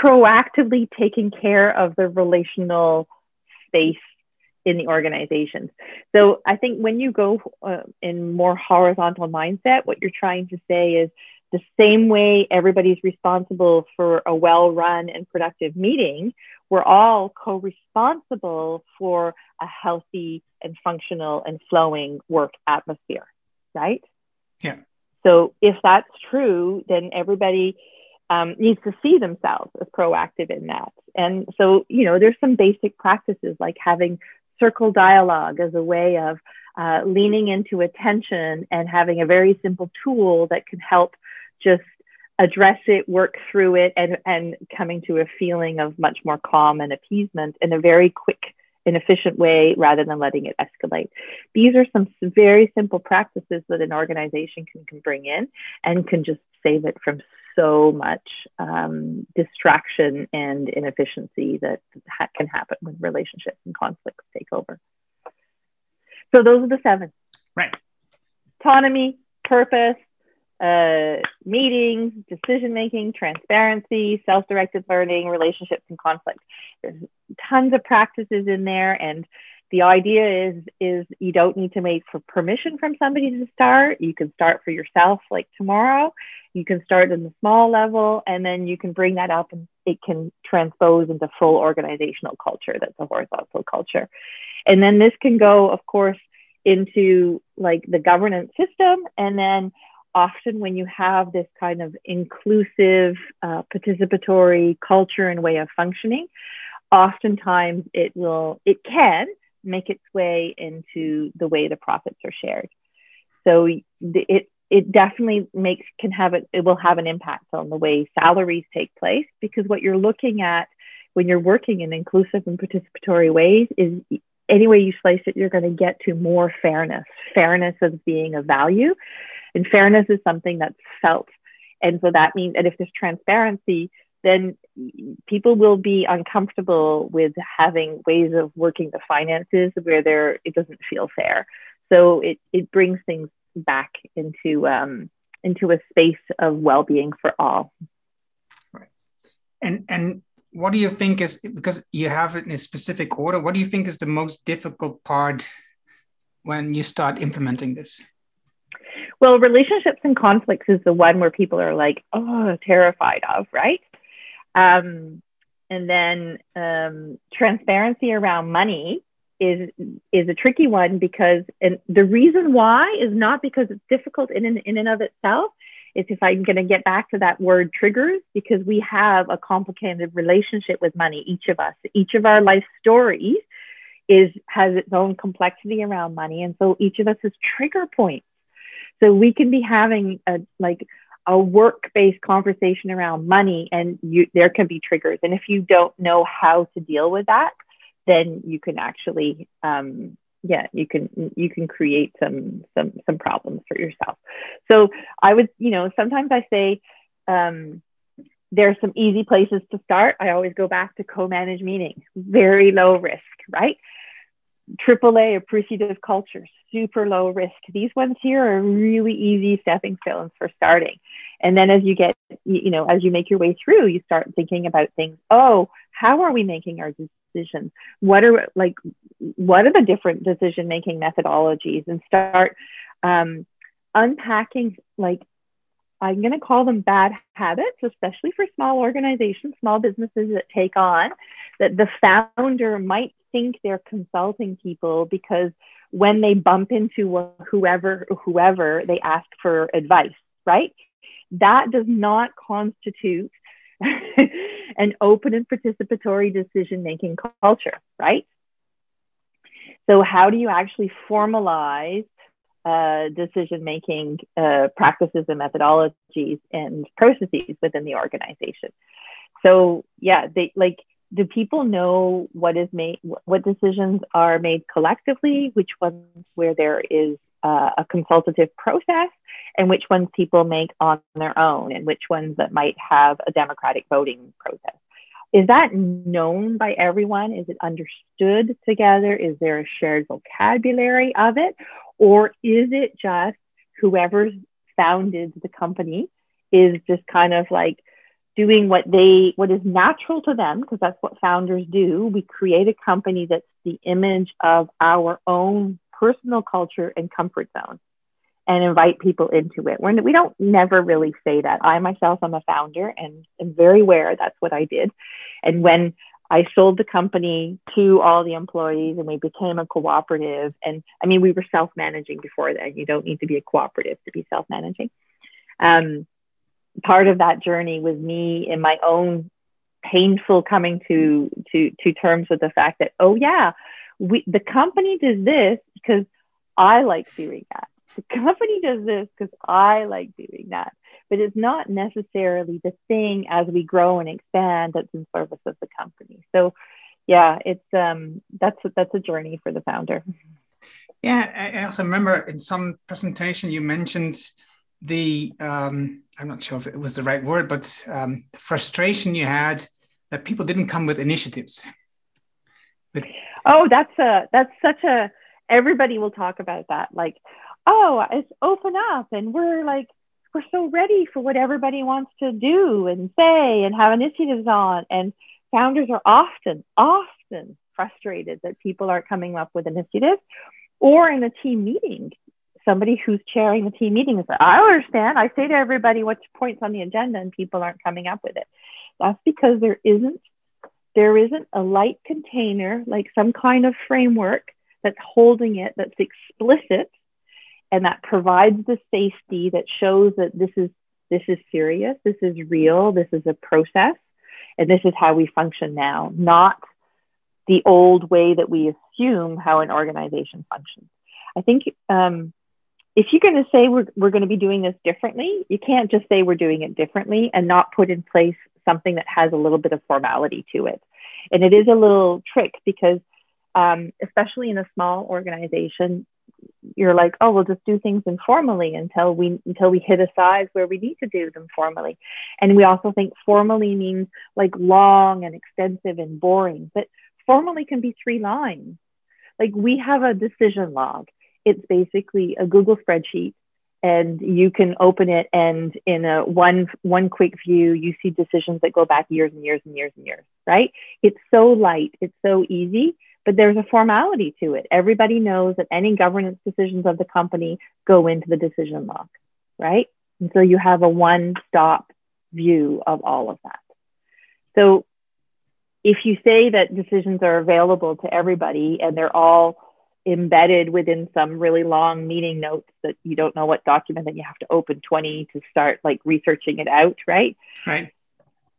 proactively taking care of the relational space in the organizations. So I think when you go uh, in more horizontal mindset, what you're trying to say is the same way everybody's responsible for a well run and productive meeting, we're all co responsible for a healthy and functional and flowing work atmosphere, right? Yeah. So if that's true, then everybody um, needs to see themselves as proactive in that. And so, you know, there's some basic practices like having circle dialogue as a way of uh, leaning into attention and having a very simple tool that can help just address it, work through it, and, and coming to a feeling of much more calm and appeasement in a very quick efficient way rather than letting it escalate. These are some very simple practices that an organization can, can bring in and can just save it from so much um, distraction and inefficiency that ha- can happen when relationships and conflicts take over. So those are the seven. Right. Autonomy, purpose, uh, meetings, decision making, transparency, self directed learning, relationships, and conflict. There's tons of practices in there. And the idea is is you don't need to wait for permission from somebody to start you can start for yourself like tomorrow you can start in the small level and then you can bring that up and it can transpose into full organizational culture that's a horizontal culture and then this can go of course into like the governance system and then often when you have this kind of inclusive uh, participatory culture and way of functioning oftentimes it will it can make its way into the way the profits are shared. So it it definitely makes can have it it will have an impact on the way salaries take place because what you're looking at when you're working in inclusive and participatory ways is any way you slice it you're going to get to more fairness fairness of being of value and fairness is something that's felt and so that means and if there's transparency then people will be uncomfortable with having ways of working the finances where there it doesn't feel fair. So it it brings things back into um, into a space of well-being for all. Right. And and what do you think is because you have it in a specific order? What do you think is the most difficult part when you start implementing this? Well, relationships and conflicts is the one where people are like, oh, terrified of, right? Um, and then um, transparency around money is is a tricky one because and the reason why is not because it's difficult in and, in and of itself. It's if I'm going to get back to that word triggers because we have a complicated relationship with money. Each of us, each of our life stories is has its own complexity around money, and so each of us has trigger points. So we can be having a like a work-based conversation around money and you there can be triggers. And if you don't know how to deal with that then you can actually um, yeah you can you can create some some some problems for yourself. So i would you know sometimes i say um, are some easy places to start. I always go back to co manage meetings, very low risk right AAA appreciative culture, super low risk. These ones here are really easy stepping stones for starting. And then as you get, you know, as you make your way through, you start thinking about things. Oh, how are we making our decisions? What are like, what are the different decision making methodologies? And start um, unpacking like I'm going to call them bad habits, especially for small organizations, small businesses that take on that the founder might think they're consulting people because when they bump into whoever whoever they ask for advice, right? That does not constitute [laughs] an open and participatory decision making culture, right? So, how do you actually formalize uh, decision making uh, practices and methodologies and processes within the organization. So yeah, they like do people know what is made what decisions are made collectively which ones where there is uh, a consultative process and which ones people make on their own, and which ones that might have a democratic voting process. Is that known by everyone? Is it understood together? Is there a shared vocabulary of it? Or is it just whoever's founded the company is just kind of like doing what they what is natural to them because that's what founders do we create a company that's the image of our own personal culture and comfort zone and invite people into it We're, we don't never really say that i myself am a founder and am very aware that's what i did and when I sold the company to all the employees and we became a cooperative. And I mean, we were self managing before that You don't need to be a cooperative to be self managing. Um, part of that journey was me in my own painful coming to to to terms with the fact that oh yeah we the company does this because i like doing that. The company does this because i like doing that. But it's not necessarily the thing as we grow and expand that's in service of the company. So yeah it's um that's that's a journey for the founder. Yeah i also remember in some presentation you mentioned the um, I'm not sure if it was the right word, but um, the frustration you had that people didn't come with initiatives. But- oh, that's a that's such a everybody will talk about that. Like, oh, it's open up, and we're like we're so ready for what everybody wants to do and say and have initiatives on. And founders are often often frustrated that people aren't coming up with initiatives, or in a team meeting somebody who's chairing the team meeting is like, I understand. I say to everybody what's points on the agenda and people aren't coming up with it. That's because there isn't there isn't a light container, like some kind of framework that's holding it that's explicit and that provides the safety that shows that this is this is serious, this is real, this is a process, and this is how we function now, not the old way that we assume how an organization functions. I think um, if you're going to say we're, we're going to be doing this differently, you can't just say we're doing it differently and not put in place something that has a little bit of formality to it. And it is a little trick because, um, especially in a small organization, you're like, oh, we'll just do things informally until we until we hit a size where we need to do them formally. And we also think formally means like long and extensive and boring, but formally can be three lines. Like we have a decision log it's basically a Google spreadsheet and you can open it and in a one one quick view you see decisions that go back years and years and years and years right? It's so light it's so easy but there's a formality to it. Everybody knows that any governance decisions of the company go into the decision log right? And so you have a one stop view of all of that. So if you say that decisions are available to everybody and they're all embedded within some really long meeting notes that you don't know what document and you have to open 20 to start like researching it out right? Right.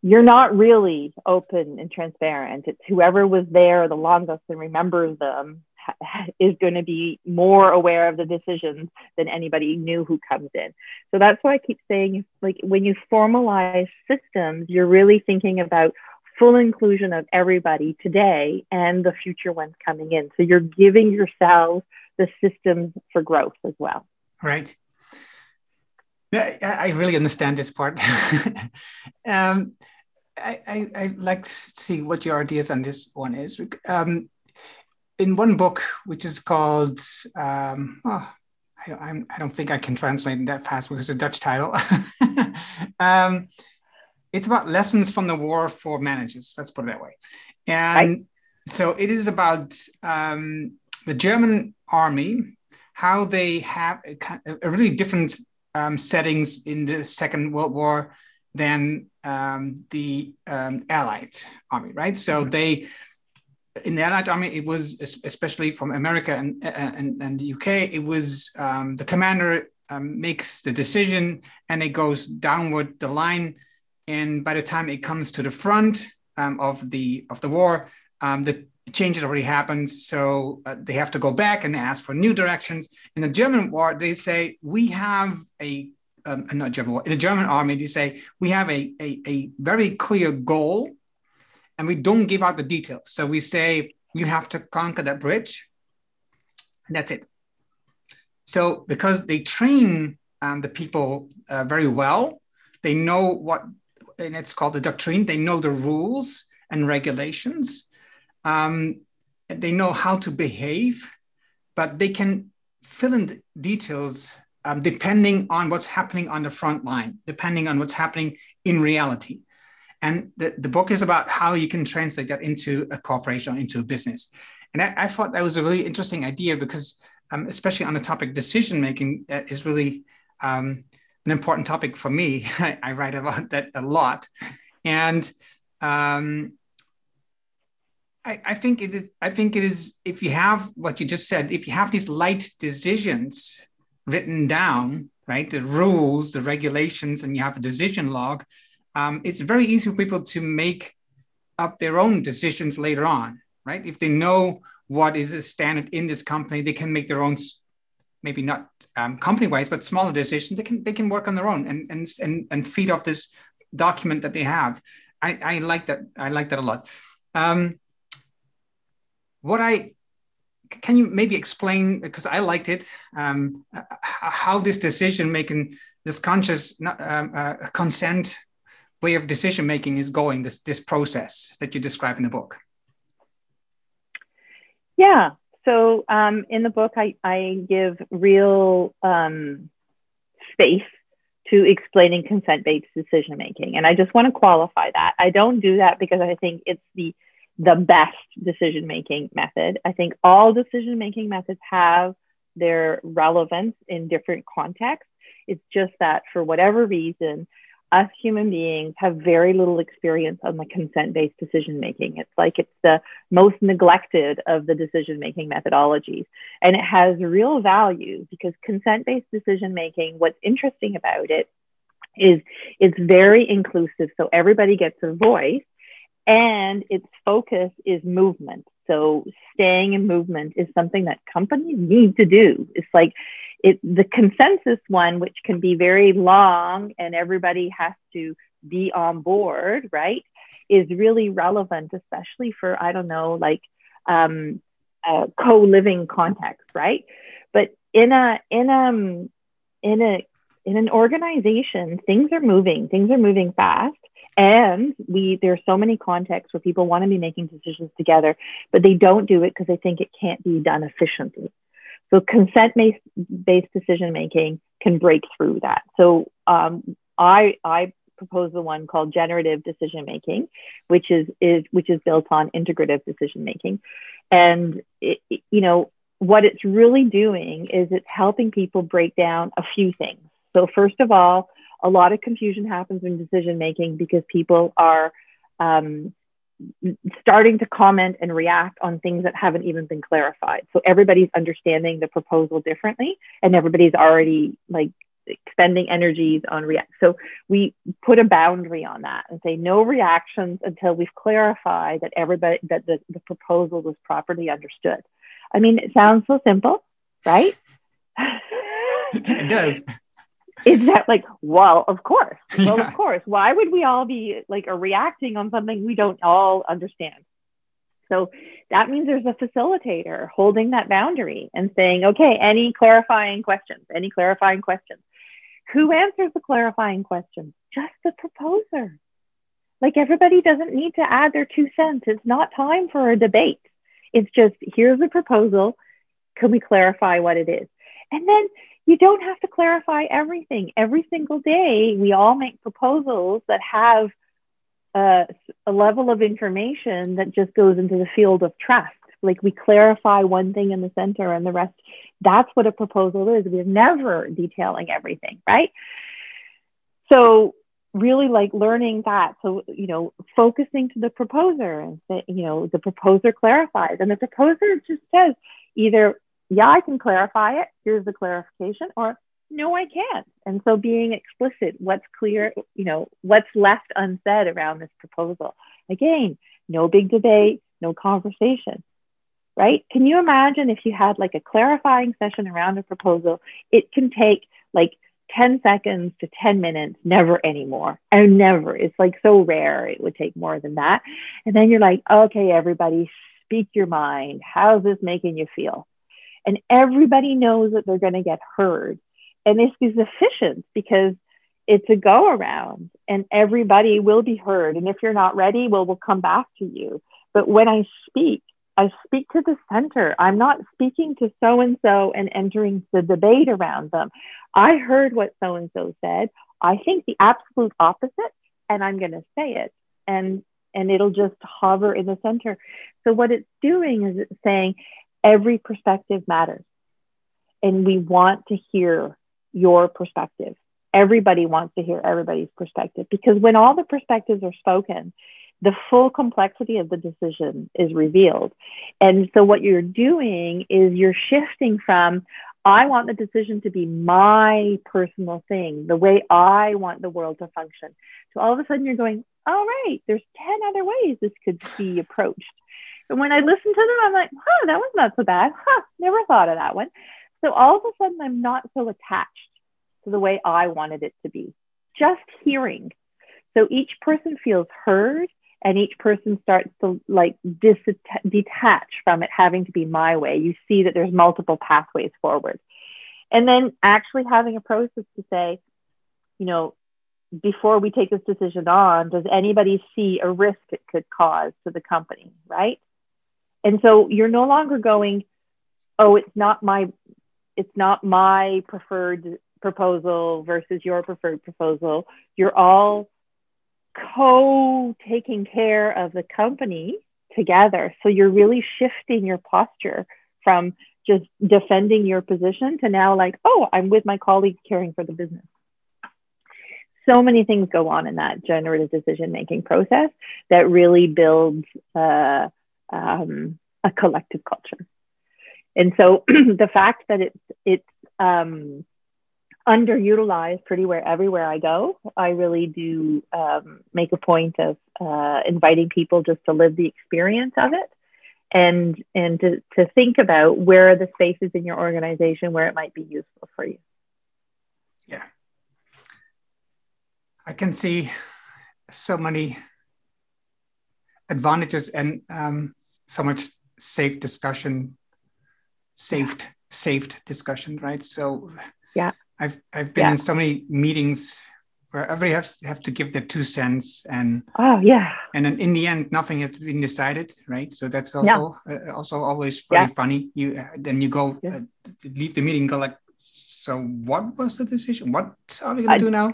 You're not really open and transparent. It's whoever was there the longest and remembers them [laughs] is going to be more aware of the decisions than anybody new who comes in. So that's why i keep saying like when you formalize systems you're really thinking about full inclusion of everybody today and the future ones coming in. So you're giving yourselves the systems for growth as well. Right. Yeah, I really understand this part. [laughs] um, I, I, I like to see what your ideas on this one is. Um, in one book, which is called, um, oh, I, I'm, don't think I can translate that fast because it's a Dutch title. [laughs] it's about lessons from the war for managers. Let's put it that way. And right. so it is about um, the German army, how they have a, a really different um, settings in the Second World War than um, the um, Allied army, right? So mm-hmm. they in the Allied army, it was especially from America and and, and the UK. It was um, the commander um, makes the decision, and it goes downward the line and by the time it comes to the front um, of the of the war, um, the changes already happened. So uh, they have to go back and ask for new directions. In the German war, they say we have a um, not German war. In the German army, they say we have a, a, a very clear goal, and we don't give out the details. So we say you have to conquer that bridge, and that's it. So because they train um, the people uh, very well. They know what, and it's called the doctrine. They know the rules and regulations. Um, they know how to behave, but they can fill in the details um, depending on what's happening on the front line, depending on what's happening in reality. And the, the book is about how you can translate that into a corporation, or into a business. And I, I thought that was a really interesting idea because, um, especially on the topic decision making, that is really um, an important topic for me. [laughs] I, I, write about that a lot. And um, I, I, think it is, I think it is if you have what you just said, if you have these light decisions written down, right, the rules, the regulations, and you have a decision log, um, it's very easy for people to make up their own decisions later on, right? If they know what is a standard in this company, they can make their own, maybe not um, company-wise, but smaller decisions. They can they can work on their own and and and, and feed off this document that they have. I, I like that. I like that a lot. Um, what I can you maybe explain because I liked it um, how this decision making, this conscious um, uh, consent way of decision making is going this this process that you describe in the book yeah so um, in the book i, I give real um, space to explaining consent-based decision making and i just want to qualify that. I don't do that because i think it's the the best decision making method. I think all decision making methods have their relevance in different contexts. It's just that for whatever reason us human beings have very little experience on the consent based decision making. It's like it's the most neglected of the decision making methodologies. And it has real value because consent based decision making, what's interesting about it is it's very inclusive. So everybody gets a voice and its focus is movement. So staying in movement is something that companies need to do. It's like it the consensus one, which can be very long and everybody has to be on board, right, is really relevant, especially for I don't know, like um, a co-living context, right? But in a in a in a in an organization, things are moving. Things are moving fast, and we there's so many contexts where people want to be making decisions together, but they don't do it because they think it can't be done efficiently. So consent based decision making can break through that. So um, I I propose the one called generative decision making, which is is which is built on integrative decision making, and it, you know what it's really doing is it's helping people break down a few things. So first of all, a lot of confusion happens in decision making because people are um, starting to comment and react on things that haven't even been clarified. So everybody's understanding the proposal differently, and everybody's already like expending energies on react. So we put a boundary on that and say no reactions until we've clarified that everybody that the, the proposal was properly understood. I mean, it sounds so simple, right? [laughs] it does is that like well of course. [laughs] Well yeah. of course. Why would we all be like reacting on something we don't all understand? So that means there's a facilitator holding that boundary and saying okay any clarifying questions? Any clarifying questions? Who answers the clarifying questions? Just the proposer. Like everybody doesn't need to add their two cents. It's not time for a debate. It's just here's the proposal. Can we clarify what it is? And then you don't have to clarify everything. Every single day, we all make proposals that have a, level of information that just goes into the field of trust. Like we clarify one thing in the center and the rest. That's what a proposal is. We're never detailing everything, right? So really like learning that so you know focusing to the proposer and say, you know the proposer clarifies and the proposer just says either yeah, I can clarify it. Here's the clarification, or no, I can't. And so being explicit, what's clear, you know, what's left unsaid around this proposal. Again, no big debate, no conversation, right? Can you imagine if you had like a clarifying session around a proposal? It can take like 10 seconds to 10 minutes, never anymore. And never. It's like so rare, it would take more than that. And then you're like, okay, everybody, speak your mind. How's this making you feel? And everybody knows that they're going to get heard And this is efficient because it's a go around and everybody will be heard. And if you're not ready, well, we'll come back to you. But when I speak, I speak to the center. I'm not speaking to so and so and entering the debate around them. I heard what so and so said. I think the absolute opposite, and I'm going to say it. And and it'll just hover in the center. So what it's doing is it's saying every perspective matters. And we want to hear your perspective. Everybody wants to hear everybody's perspective because when all the perspectives are spoken, the full complexity of the decision is revealed. And so what you're doing is you're shifting from, I want the decision to be my personal thing, the way I want the world to function. So all of a sudden you're going, all right, there's 10 other ways this could be approached. And when I listen to them, I'm like, huh, that was not so bad. Huh, never thought of that one. So all of a sudden I'm not so attached to the way I wanted it to be. Just hearing. So each person feels heard and each person starts to like detach from it having to be my way. You see that there's multiple pathways forward. And then actually having a process to say, you know, before we take this decision on, does anybody see a risk it could cause to the company, right? And so you're no longer going, oh, it's not my it's not my preferred proposal versus your preferred proposal. You're all co taking care of the company together. So you're really shifting your posture from just defending your position to now like, oh, I'm with my colleagues caring for the business. So many things go on in that generative decision making process that really builds uh, um, a collective culture. And so [clears throat] the fact that it's it's um, underutilized pretty where everywhere I go. I really do um, make a point of uh, inviting people just to live the experience of it and and to, to think about where are the spaces in your organization where it might be useful for you. Yeah. I can see so many advantages and um, so much safe discussion, saved, saved discussion, right? So yeah I've I've been yeah. in so many meetings where everybody has have to give their two cents and oh yeah and then in the end nothing has been decided right so that's also yeah. uh, also always very yeah. funny you uh, then you go uh, leave the meeting go like so what was the decision what are we going to do now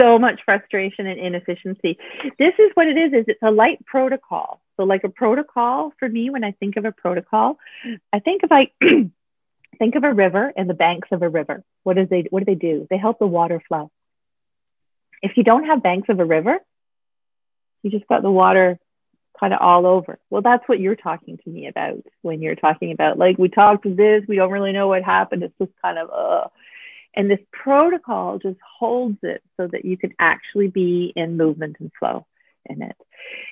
so much frustration and inefficiency this is what it is is it's a light protocol so like a protocol for me when i think of a protocol i think of like [clears throat] Think of a river and the banks of a river. What does they what do they do? They help the water flow. If you don't have banks of a river, you just got the water kind of all over. Well, that's what you're talking to me about when you're talking about like we talked this, we don't really know what happened. It's just kind of uh and this protocol just holds it so that you can actually be in movement and flow in it.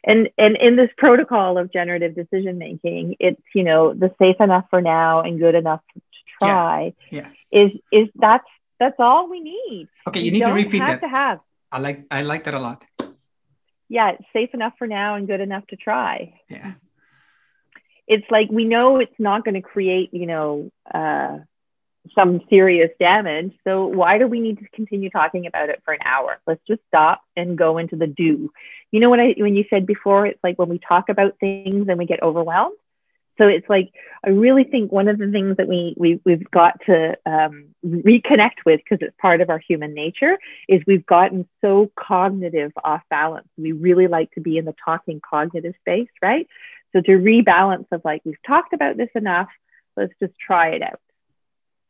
And and in this protocol of generative decision making it's you know the safe enough for now and good enough to try yeah, yeah. is is that's that's all we need. Okay you, need to repeat have that. to have i like i like that a lot. Yeah it's safe enough for now and good enough to try. Yeah. It's like we know it's not going to create you know uh some serious damage. So why do we need to continue talking about it for an hour? Let's just stop and go into the do. You know what I when you said before, it's like when we talk about things and we get overwhelmed. So it's like I really think one of the things that we, we we've got to um, reconnect with because it's part of our human nature is we've gotten so cognitive off balance. We really like to be in the talking cognitive space, right? So to rebalance of like we've talked about this enough, let's just try it out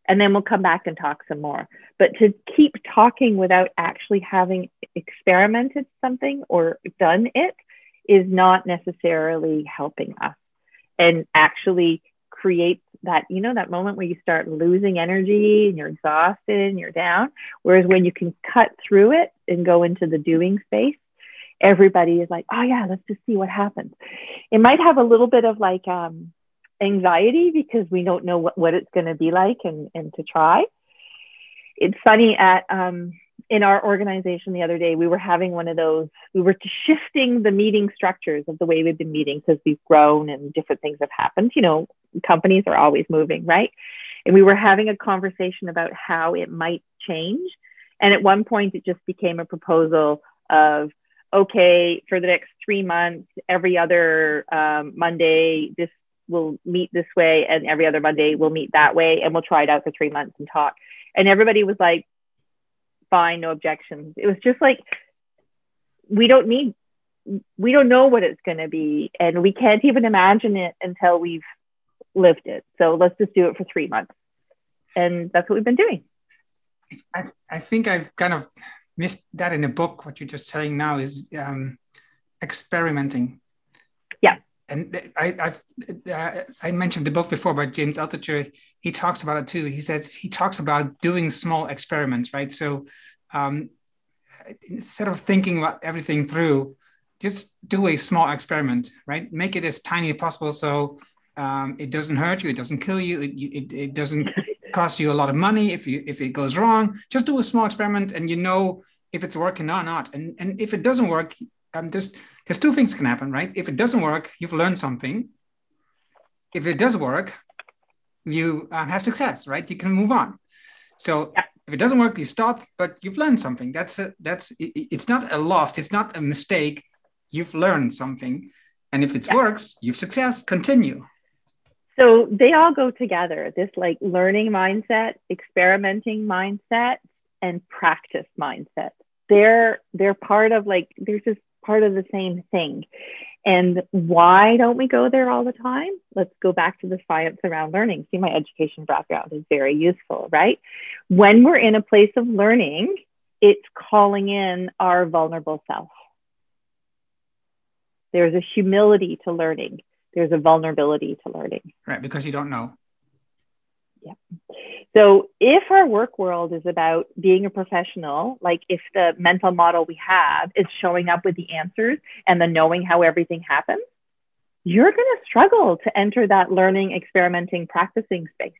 and then we'll come back and talk some more. But to keep talking without actually having experimented something or done it is not necessarily helping us and actually create that, you know, that moment where you start losing energy and you're exhausted and you're down. Whereas when you can cut through it and go into the doing space, everybody is like, oh yeah, let's just see what happens. It might have a little bit of like, um, anxiety because we don't know what, what it's going to be like and, and to try. It's funny at um, in our organization the other day, we were having one of those, we were shifting the meeting structures of the way we've been meeting because we've grown and different things have happened. You know, companies are always moving, right? and we were having a conversation about how it might change. And at one point, it just became a proposal of, okay, for the next three months, every other um, Monday, this will meet this way, and every other Monday we'll meet that way, and we'll try it out for three months and talk. And everybody was like, fine, no objections. It was just like, we don't need, we don't know what it's going to be, and we can't even imagine it until we've lived it. So let's just do it for three months. And that's what we've been doing. I, I think I've kind of missed that in the book. What you're just saying now is um, experimenting. Yeah. And I, uh, I mentioned the book before by James Altucher. He talks about it too. He says he talks about doing small experiments, right? So um, instead of thinking about everything through, just do a small experiment, right? Make it as tiny as possible so um, it doesn't hurt you, it doesn't kill you, it, it, it doesn't cost you a lot of money if you if it goes wrong. Just do a small experiment, and you know if it's working or not. And and if it doesn't work, um, there's there's two things can happen, right? If it doesn't work, you've learned something. If it does work, you um, have success, right? You can move on. So yeah. if it doesn't work, you stop, but you've learned something. That's a, that's it, it's not a loss. It's not a mistake. You've learned something, and if it yeah. works, you've success. Continue so they all go together this like learning mindset experimenting mindset and practice mindset they're they're part of like they're just part of the same thing and why don't we go there all the time let's go back to the science around learning see my education background is very useful right when we're in a place of learning it's calling in our vulnerable self there's a humility to learning there's a vulnerability to learning. Right, because you don't know. Yeah. So if our work world is about being a professional, like if the mental model we have is showing up with the answers and the knowing how everything happens, you're going to struggle to enter that learning, experimenting, practicing space.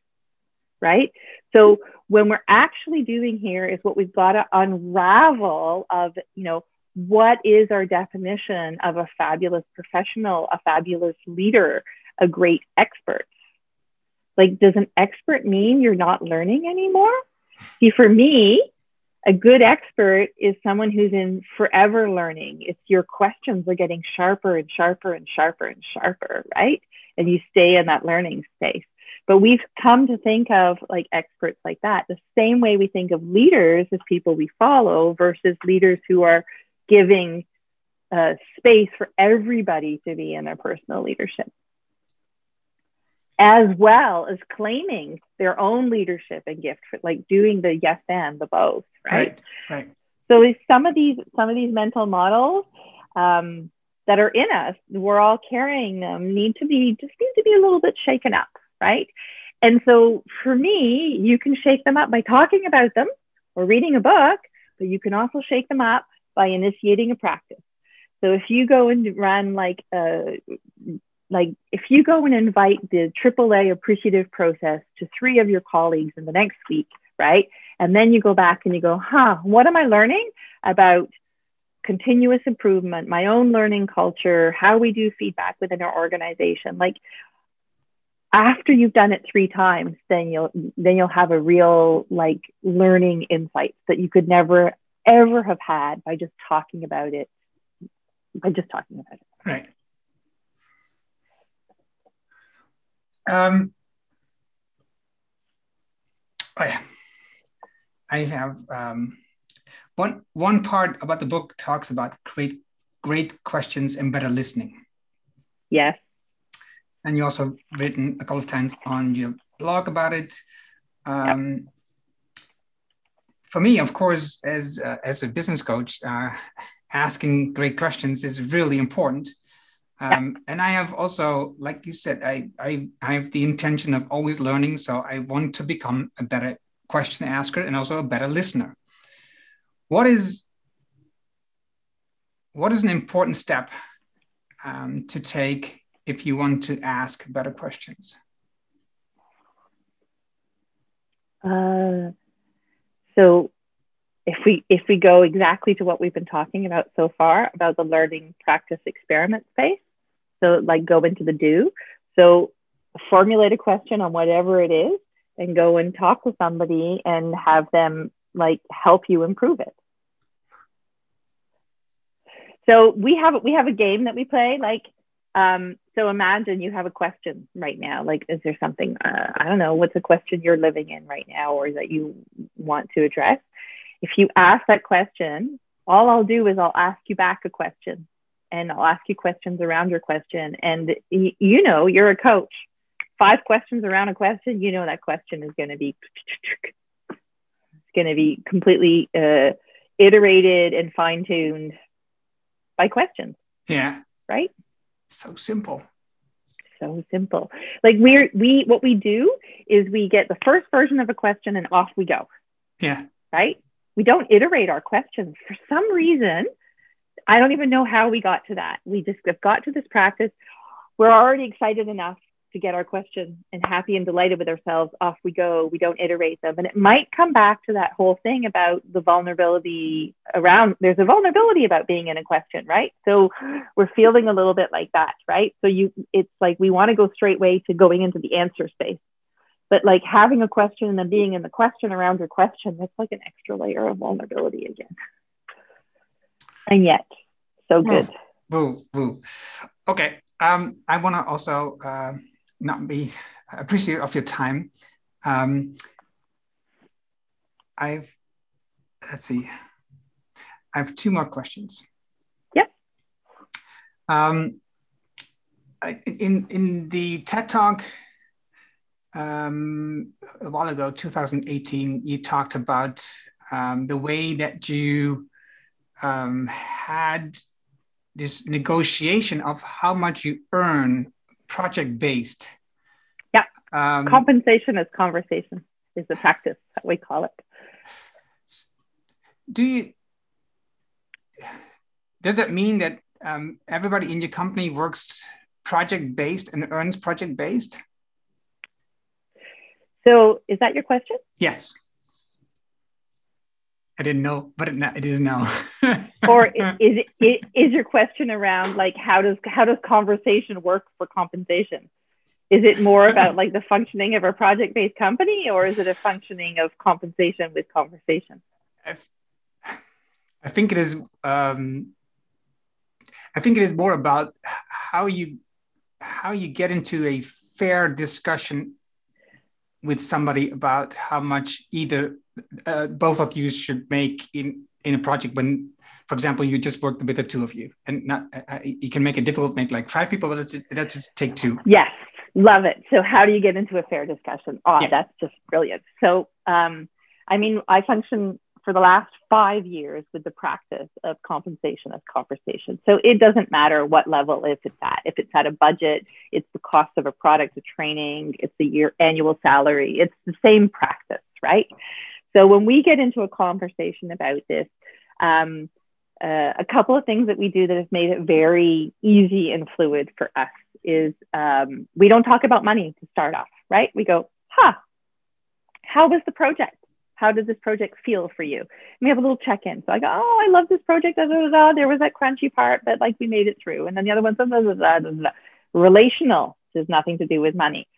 Right. So when we're actually doing here is what we've got to unravel of, you know, what is our definition of a fabulous professional, a fabulous leader, a great expert? Like, does an expert mean you're not learning anymore? See, for me, a good expert is someone who's in forever learning. It's your questions are getting sharper and sharper and sharper and sharper, right? And you stay in that learning space. But we've come to think of like experts like that the same way we think of leaders as people we follow versus leaders who are giving uh, space for everybody to be in their personal leadership, as well as claiming their own leadership and gift, for, like doing the yes and the both, right? Right. right. So some of these some of these mental models um, that are in us, we're all carrying them, need to be just need to be a little bit shaken up, right? And so for me, you can shake them up by talking about them or reading a book, but you can also shake them up by initiating a practice. So if you go and run like a like if you go and invite the AAA appreciative process to three of your colleagues in the next week, right? And then you go back and you go, huh, what am I learning about continuous improvement, my own learning culture, how we do feedback within our organization? Like after you've done it three times, then you'll then you'll have a real like learning insights that you could never ever have had by just talking about it, by just talking about it. Right. Um, I, I have um, one one part about the book talks about great great questions and better listening. Yes. And you also written a couple of times on your blog about it. Um, yep for me, of course, as uh, as a business coach, uh, asking great questions is really important. Um, yeah. And I have also, like you said, I, I I have the intention of always learning. So I want to become a better question asker and also a better listener. What is what is an important step um, to take if you want to ask better questions? Uh so if we if we go exactly to what we've been talking about so far about the learning practice experiment space, so like go into the do. So formulate a question on whatever it is and go and talk with somebody and have them like help you improve it. So we have we have a game that we play like um, so imagine you have a question right now like is there something uh, I don't know what's a question you're living in right now or that you want to address if you ask that question all I'll do is I'll ask you back a question and I'll ask you questions around your question and y- you know you're a coach five questions around a question you know that question is going to be it's going to be completely uh, iterated and fine tuned by questions. Yeah. Right? So simple. So simple. Like we're we what we do is we get the first version of a question and off we go. Yeah. Right? We don't iterate our questions. For some reason, I don't even know how we got to that. We just have got to this practice. We're already excited enough to get our question and happy and delighted with ourselves, off we go. We don't iterate them. And it might come back to that whole thing about the vulnerability around there's a vulnerability about being in a question, right? So we're feeling a little bit like that, right? So you it's like we want to go straight way to going into the answer space. But like having a question and then being in the question around your question, that's like an extra layer of vulnerability again. And yet, so good. Woo, woo. Okay. Um, I want to also uh, not be appreciative of your time. Um, I've let's see. I have two more questions. Yep. Um, in in the TED Talk um, a while ago, 2018, you talked about um, the way that you um, had this negotiation of how much you earn project based. Yeah. Um, Compensation is conversation, is the practice that we call it. Do you, does that mean that um, everybody in your company works project based and earns project based? So, is that your question? Yes. I didn't know, but it, it is now. [laughs] or is it is your question around like how does how does conversation work for compensation? Is it more about like the functioning of a project based company, or is it a functioning of compensation with conversation? I think it is. Um, I think it is more about how you how you get into a fair discussion with somebody about how much either uh, both of you should make in in a project when for example you just worked with the two of you and not uh, uh you can make it difficult make like five people but let's, let's just take two yes love it so how do you get into a fair discussion oh yeah. that's just brilliant so um, i mean i function for the last five years with the practice of compensation as conversation. So it doesn't matter what level if it's at. If it's at a budget, it's the cost of a product, a training, it's the year annual salary. It's the same practice, right? So when we get into a conversation about this, um, uh, a couple of things that we do that have made it very easy and fluid for us is um, we don't talk about money to start off, right? We go, huh, how was the project? How does this project feel for you? And we have a little check in. So I go, oh, I love this project. There was that crunchy part, but like we made it through. And then the other one, da, da, da, da, da. relational, has nothing to do with money.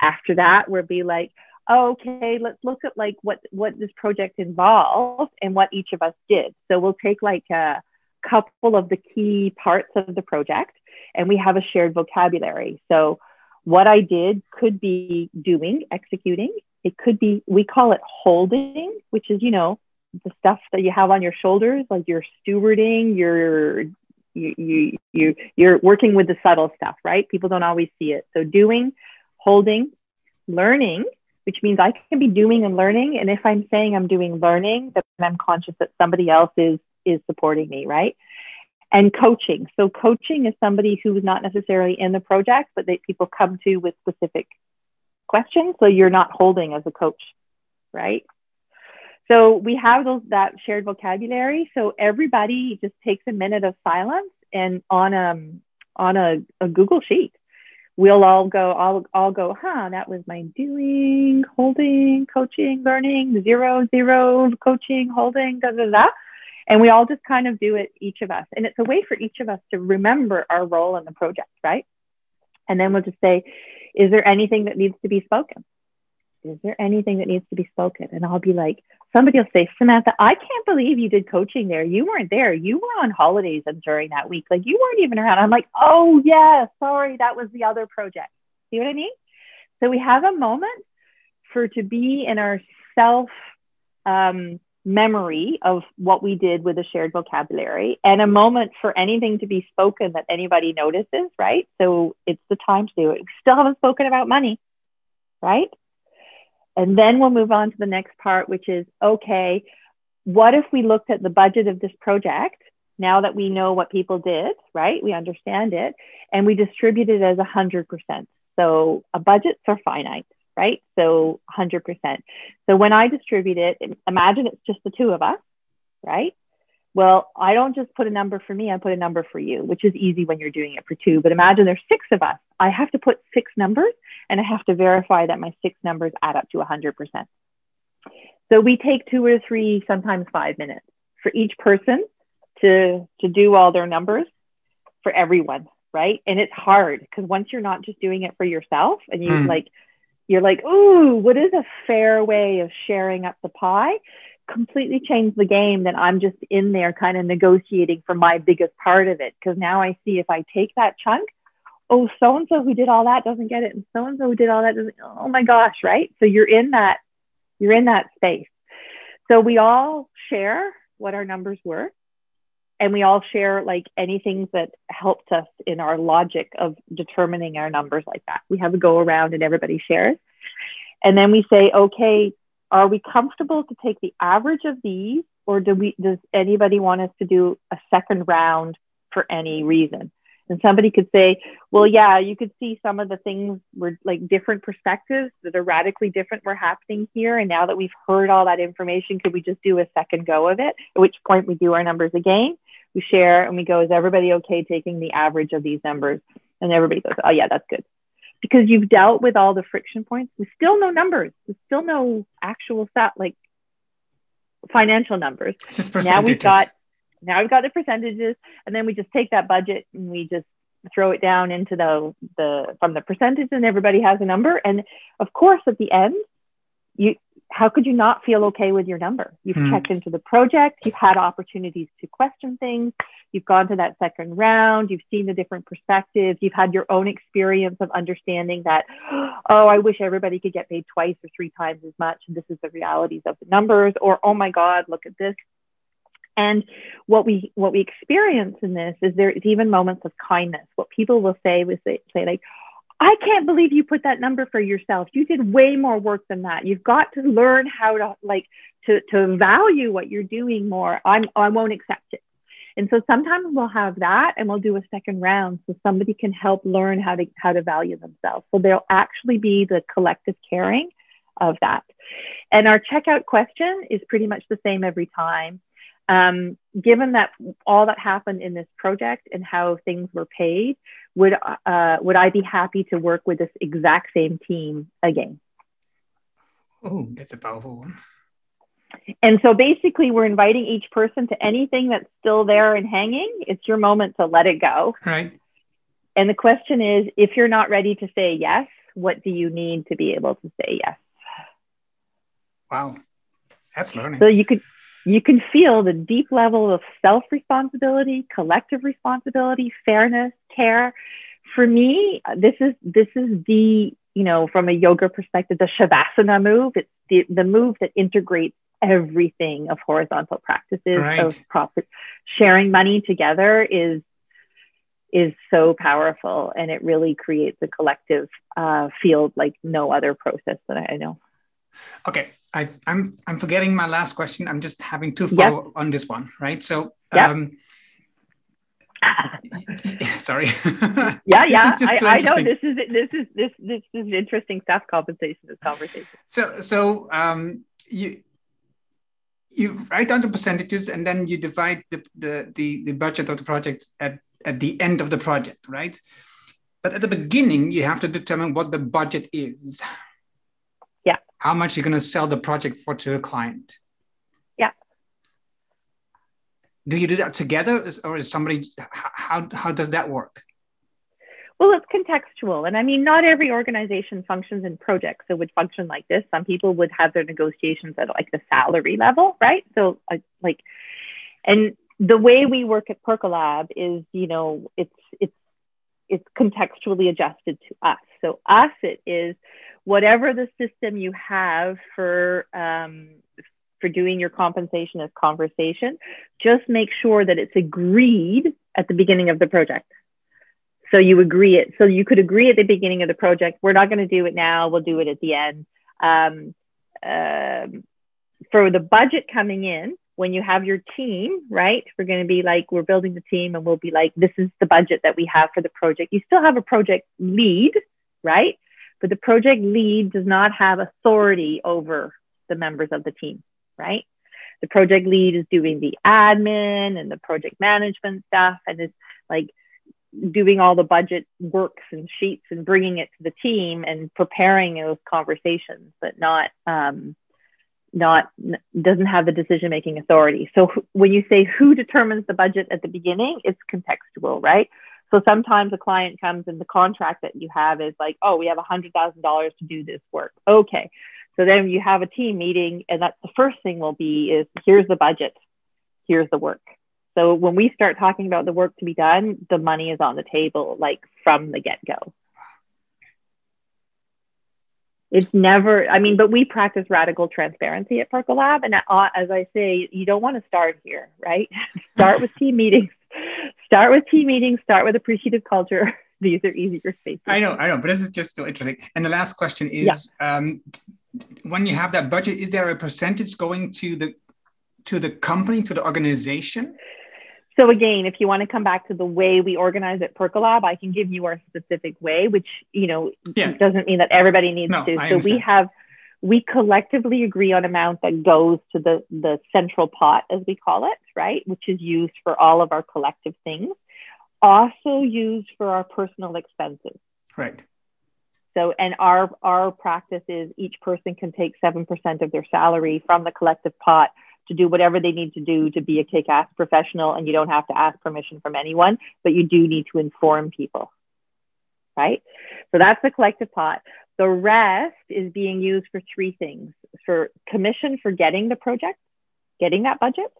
After that, we'll be like, okay, let's look at like what what this project involved and what each of us did. So we'll take like a couple of the key parts of the project and we have a shared vocabulary. So what I did could be doing, executing. It could be we call it holding, which is, you know, the stuff that you have on your shoulders, like you're stewarding, you're you, you you you're working with the subtle stuff, right? People don't always see it. So doing, holding, learning, which means I can be doing and learning. And if I'm saying I'm doing learning, then I'm conscious that somebody else is is supporting me, right? And coaching. So coaching is somebody who is not necessarily in the project, but that people come to with specific questions. So you're not holding as a coach, right? So we have those that shared vocabulary. So everybody just takes a minute of silence and on a um, on a, a Google sheet we'll all go, I'll all go, huh, that was my doing, holding, coaching, learning, zero, zero, coaching, holding, da, da, da. And we all just kind of do it, each of us. And it's a way for each of us to remember our role in the project, right? And then we'll just say, is there anything that needs to be spoken? is there anything that needs to be spoken? And I'll be like, somebody will say, Samantha, I can't believe you did coaching there. You weren't there. You were on holidays and during that week. Like you weren't even around. I'm like, oh yeah, sorry, that was the other project. See what I mean? So we have a moment for to be in our self um, memory of what we did with a shared vocabulary and a moment for anything to be spoken that anybody notices, right? So it's the time to do it. We still haven't spoken about money, right? And then we'll move on to the next part, which is okay, what if we looked at the budget of this project now that we know what people did, right? We understand it, and we distribute it as 100%. So a budgets are finite, right? So 100%. So when I distribute it, imagine it's just the two of us, right? Well, I don't just put a number for me, I put a number for you, which is easy when you're doing it for two. But imagine there's six of us. I have to put six numbers and I have to verify that my six numbers add up to 100%. So we take two or three, sometimes five minutes for each person to, to do all their numbers for everyone, right? And it's hard because once you're not just doing it for yourself and you mm. like, you're like, ooh, what is a fair way of sharing up the pie? Completely changed the game that I'm just in there kind of negotiating for my biggest part of it. Because now I see if I take that chunk, oh, so and so who did all that doesn't get it, and so and so who did all that doesn't. Oh my gosh, right? So you're in that, you're in that space. So we all share what our numbers were and we all share like anything that helped us in our logic of determining our numbers like that. We have a go around and everybody shares. And then we say, okay, are we comfortable to take the average of these or do we does anybody want us to do a second round for any reason? And somebody could say, well, yeah, you could see some of the things were like different perspectives that are radically different were happening here. And now that we've heard all that information, could we just do a second go of it? At which point we do our numbers again we share and we go, is everybody okay taking the average of these numbers? And everybody goes, oh, yeah, that's good. Because you've dealt with all the friction points. We still no numbers. We still no actual stat, like financial numbers. Now we've got now we've got the percentages, and then we just take that budget and we just throw it down into the the from the percentage, and everybody has a number. And of course, at the end, you how could you not feel okay with your number? You've hmm. checked into the project, you've had opportunities to question things, you've gone to that second round, you've seen the different perspectives, you've had your own experience of understanding that, [gasps] oh, I wish everybody could get paid twice or three times as much. And this is the realities of the numbers, or oh my God, look at this. And what we what we experience in this is there's even moments of kindness. What people will say was they say like, I can't believe you put that number for yourself. You did way more work than that. You've got to learn how to like to to value what you're doing more. I'm I won't accept it. And so sometimes we'll have that and we'll do a second round so somebody can help learn how to how to value themselves. So there'll actually be the collective caring of that. And our checkout question is pretty much the same every time. Um, given that all that happened in this project and how things were paid, would uh, would I be happy to work with this exact same team again? Oh, that's a powerful one. And so basically, we're inviting each person to anything that's still there and hanging. It's your moment to let it go. Right. And the question is if you're not ready to say yes, what do you need to be able to say yes? Wow. That's learning. So you could you can feel the deep level of self responsibility, collective responsibility, fairness, care. For me, this is this is the you know from a yoga perspective, the shavasana move. It's the, the move that integrates everything of horizontal practices right. of profit sharing money together is is so powerful and it really creates a collective uh, field like no other process that I know. Okay, I, am I'm, I'm forgetting my last question. I'm just having to follow yep. on this one, right? So, yep. um, [laughs] sorry. [laughs] yeah, yeah. I, I, know this is this is this this is interesting staff Compensation this conversation. So so um, you you write down the percentages and then you divide the, the the the budget of the project at at the end of the project, right? But at the beginning, you have to determine what the budget is how much you're going to sell the project for to a client. Yeah. Do you do that together, or is somebody? How how does that work? Well, it's contextual. And I mean, not every organization functions in projects. So would function like this. Some people would have their negotiations at like the salary level, right? So uh, like, and the way we work at Percolab is, you know, it's, it's, it's contextually adjusted to us. So us, it is whatever the system you have for, um, for doing your compensation as conversation, just make sure that it's agreed at the beginning of the project. So you agree it. So you could agree at the beginning of the project. We're not going to do it now. We'll do it at the end. Um, um, for the budget coming in, when you have your team, right? We're going to be like, we're building the team and we'll be like, this is the budget that we have for the project. You still have a project lead, right? But the project lead does not have authority over the members of the team, right? The project lead is doing the admin and the project management stuff and is like doing all the budget works and sheets and bringing it to the team and preparing those conversations, but not um, not doesn't have the decision making authority. So when you say who determines the budget at the beginning, it's contextual, right? So sometimes a client comes and the contract that you have is like, oh, we have a hundred thousand dollars to do this work. Okay. So then you have a team meeting and that's the first thing will be is here's the budget, here's the work. So when we start talking about the work to be done, the money is on the table, like from the get go. It's never, I mean, but we practice radical transparency at Percolab. And uh, as I say, you don't want to start here, right? [laughs] start with team meetings, start with team meetings, start with appreciative culture. [laughs] These are easier spaces. I know, I know, but this is just so interesting. And the last question is yeah. um, when you have that budget, is there a percentage going to the to the company, to the organization? So again, if you want to come back to the way we organize at Percolab, I can give you our specific way, which you know yeah. doesn't mean that everybody needs no, to. I so understand. we have we collectively agree on amount that goes to the the central pot, as we call it, right, which is used for all of our collective things, also used for our personal expenses. Right. So, and our our practice is each person can take seven percent of their salary from the collective pot to do whatever they need to do to be a kick ass professional. And you don't have to ask permission from anyone, but you do need to inform people. Right? So that's the collective pot. The rest is being used for three things for commission for getting the project, getting that budget,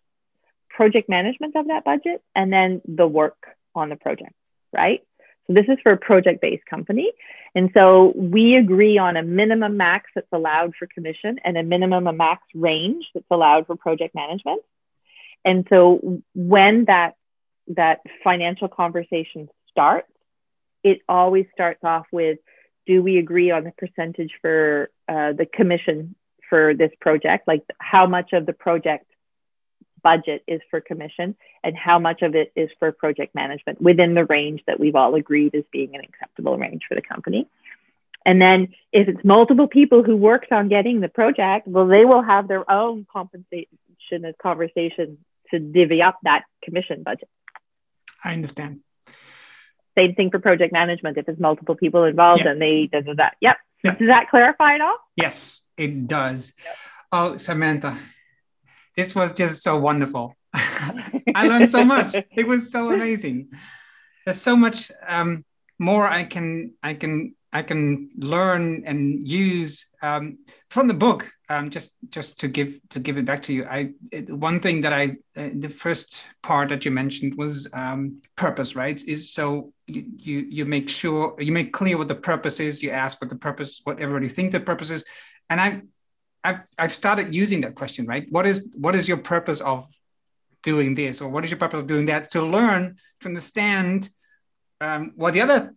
project management of that budget, and then the work on the project. Right? So this is for a project based company. And so we agree on a minimum max that's allowed for commission and a minimum a max range that's allowed for project management. And so when that that financial conversation starts, it always starts off with do we agree on the percentage for uh, the commission for this project? Like how much of the project budget is for commission and how much of it is for project management within the range that we've all agreed is being an acceptable range for the company. And then if it's multiple people who worked on getting the project, well, they will have their own compensation conversation to divvy up that commission budget. I understand. Same thing for project management. If there's multiple people involved and they does that. Yep. yep. Does that clarify at all? Yes, it does. Yep. Oh, Samantha, this was just so wonderful. [laughs] I learned so much. It was so amazing. There's so much um, more I can I can I can learn and use um, from the book. Um, just just to give to give it back to you. I it, one thing that I uh, the first part that you mentioned was um, purpose. Right? Is so you, you you make sure you make clear what the purpose is. You ask what the purpose, what everybody think the purpose is, and I I've I've started using that question, right? What is what is your purpose of doing this, or what is your purpose of doing that? To learn to understand um, what the other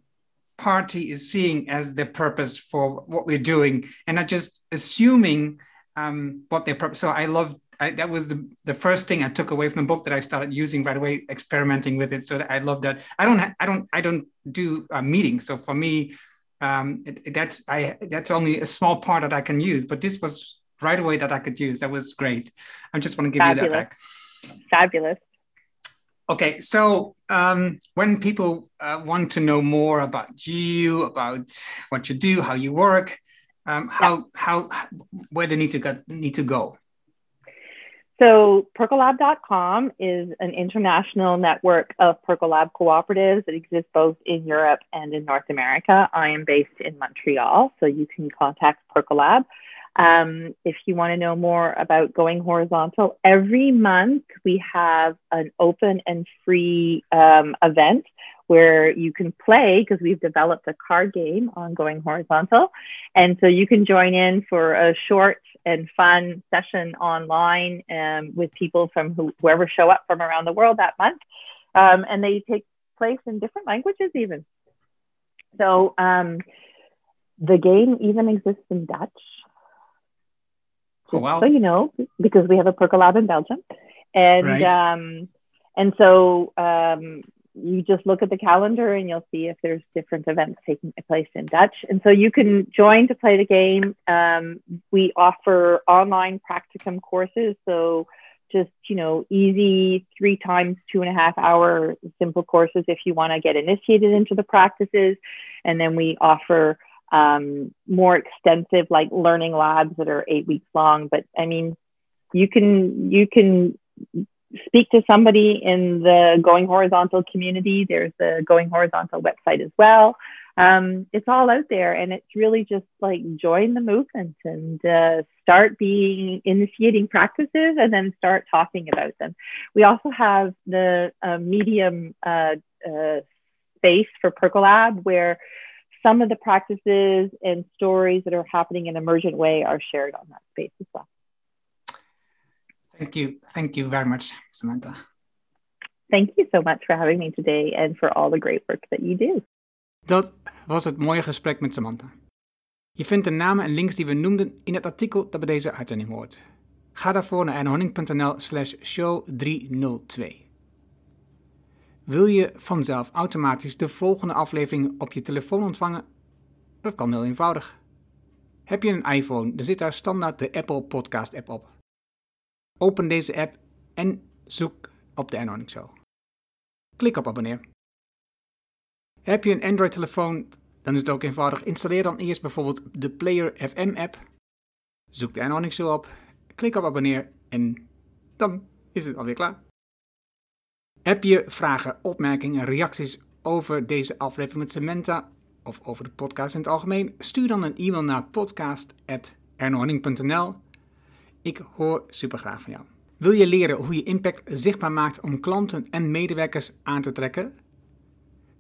party is seeing as the purpose for what we're doing, and not just assuming um, what their purpose. So I love I, that was the, the first thing I took away from the book that I started using right away, experimenting with it. So I love that. I don't I don't I don't do uh, meetings. So for me, um, it, that's I that's only a small part that I can use, but this was right away that I could use. That was great. I just want to give Fabulous. you that back. Fabulous. Okay, so um, when people uh, want to know more about you, about what you do, how you work, um, how yeah. how where they need to go need to go. So Percolab.com is an international network of Percolab cooperatives that exist both in Europe and in North America. I am based in Montreal, so you can contact Percolab. Um, if you want to know more about going horizontal, every month we have an open and free um, event where you can play because we've developed a card game on going horizontal. And so you can join in for a short and fun session online um, with people from who, whoever show up from around the world that month. Um, and they take place in different languages, even. So um, the game even exists in Dutch. Oh, wow. So you know, because we have a Percolab in Belgium. And Right. um, and so um, you just look at the calendar and you'll see if there's different events taking place in Dutch. And so you can join to play the game. Um, we offer online practicum courses. So just, you know, easy three times two and a half hour simple courses if you want to get initiated into the practices. And then we offer um, more extensive like learning labs that are eight weeks long. But I mean, you can, you can speak to somebody in the Going Horizontal community. There's the Going Horizontal website as well. Um, it's all out there, and it's really just like join the movement and uh, start being initiating practices, and then start talking about them. We also have the uh, medium uh, uh, space for Percolab where some of the practices and stories that are happening in emergent way are shared on that space as well. Thank you. Thank you very much, Samantha. Thank you so much for having me today and for all the great work that you do. Dat was het mooie gesprek met Samantha. Je vindt de namen en links die we noemden in het artikel dat bij deze uitzending hoort. Ga daarvoor naar ernohemmink.nl slash show 302. Wil je vanzelf automatisch de volgende aflevering op je telefoon ontvangen? Dat kan heel eenvoudig. Heb je een iPhone, dan zit daar standaard de Apple Podcast app op. Open deze app en zoek op de Ernhonning Show. Klik op abonneer. Heb je een Android-telefoon, dan is het ook eenvoudig. Installeer dan eerst bijvoorbeeld de Player FM-app. Zoek de Ernhonning Show op, klik op abonneer en dan is het alweer klaar. Heb je vragen, opmerkingen, reacties over deze aflevering met Samantha of over de podcast in het algemeen? Stuur dan een e-mail naar podcast.ernhonning.nl. Ik hoor super graag van jou. Wil je leren hoe je impact zichtbaar maakt om klanten en medewerkers aan te trekken?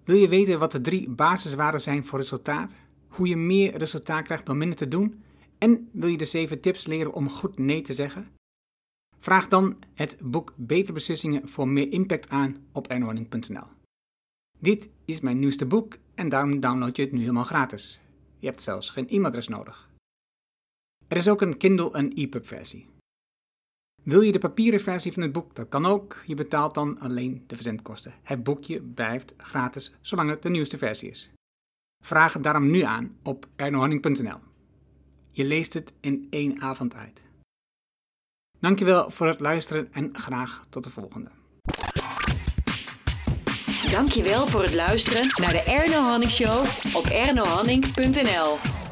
Wil je weten wat de drie basiswaarden zijn voor resultaat? Hoe je meer resultaat krijgt door minder te doen? En wil je de zeven tips leren om goed nee te zeggen? Vraag dan het boek Betere Beslissingen voor meer impact aan op ernhorning.nl. Dit is mijn nieuwste boek en daarom download je het nu helemaal gratis. Je hebt zelfs geen e-mailadres nodig. Er is ook een Kindle en EPUB versie. Wil je de papieren versie van het boek? Dat kan ook. Je betaalt dan alleen de verzendkosten. Het boekje blijft gratis zolang het de nieuwste versie is. Vraag het daarom nu aan op ernohanning.nl. Je leest het in één avond uit. Dankjewel voor het luisteren en graag tot de volgende. Dankjewel voor het luisteren naar de Erno Hanning Show op ernohanning.nl.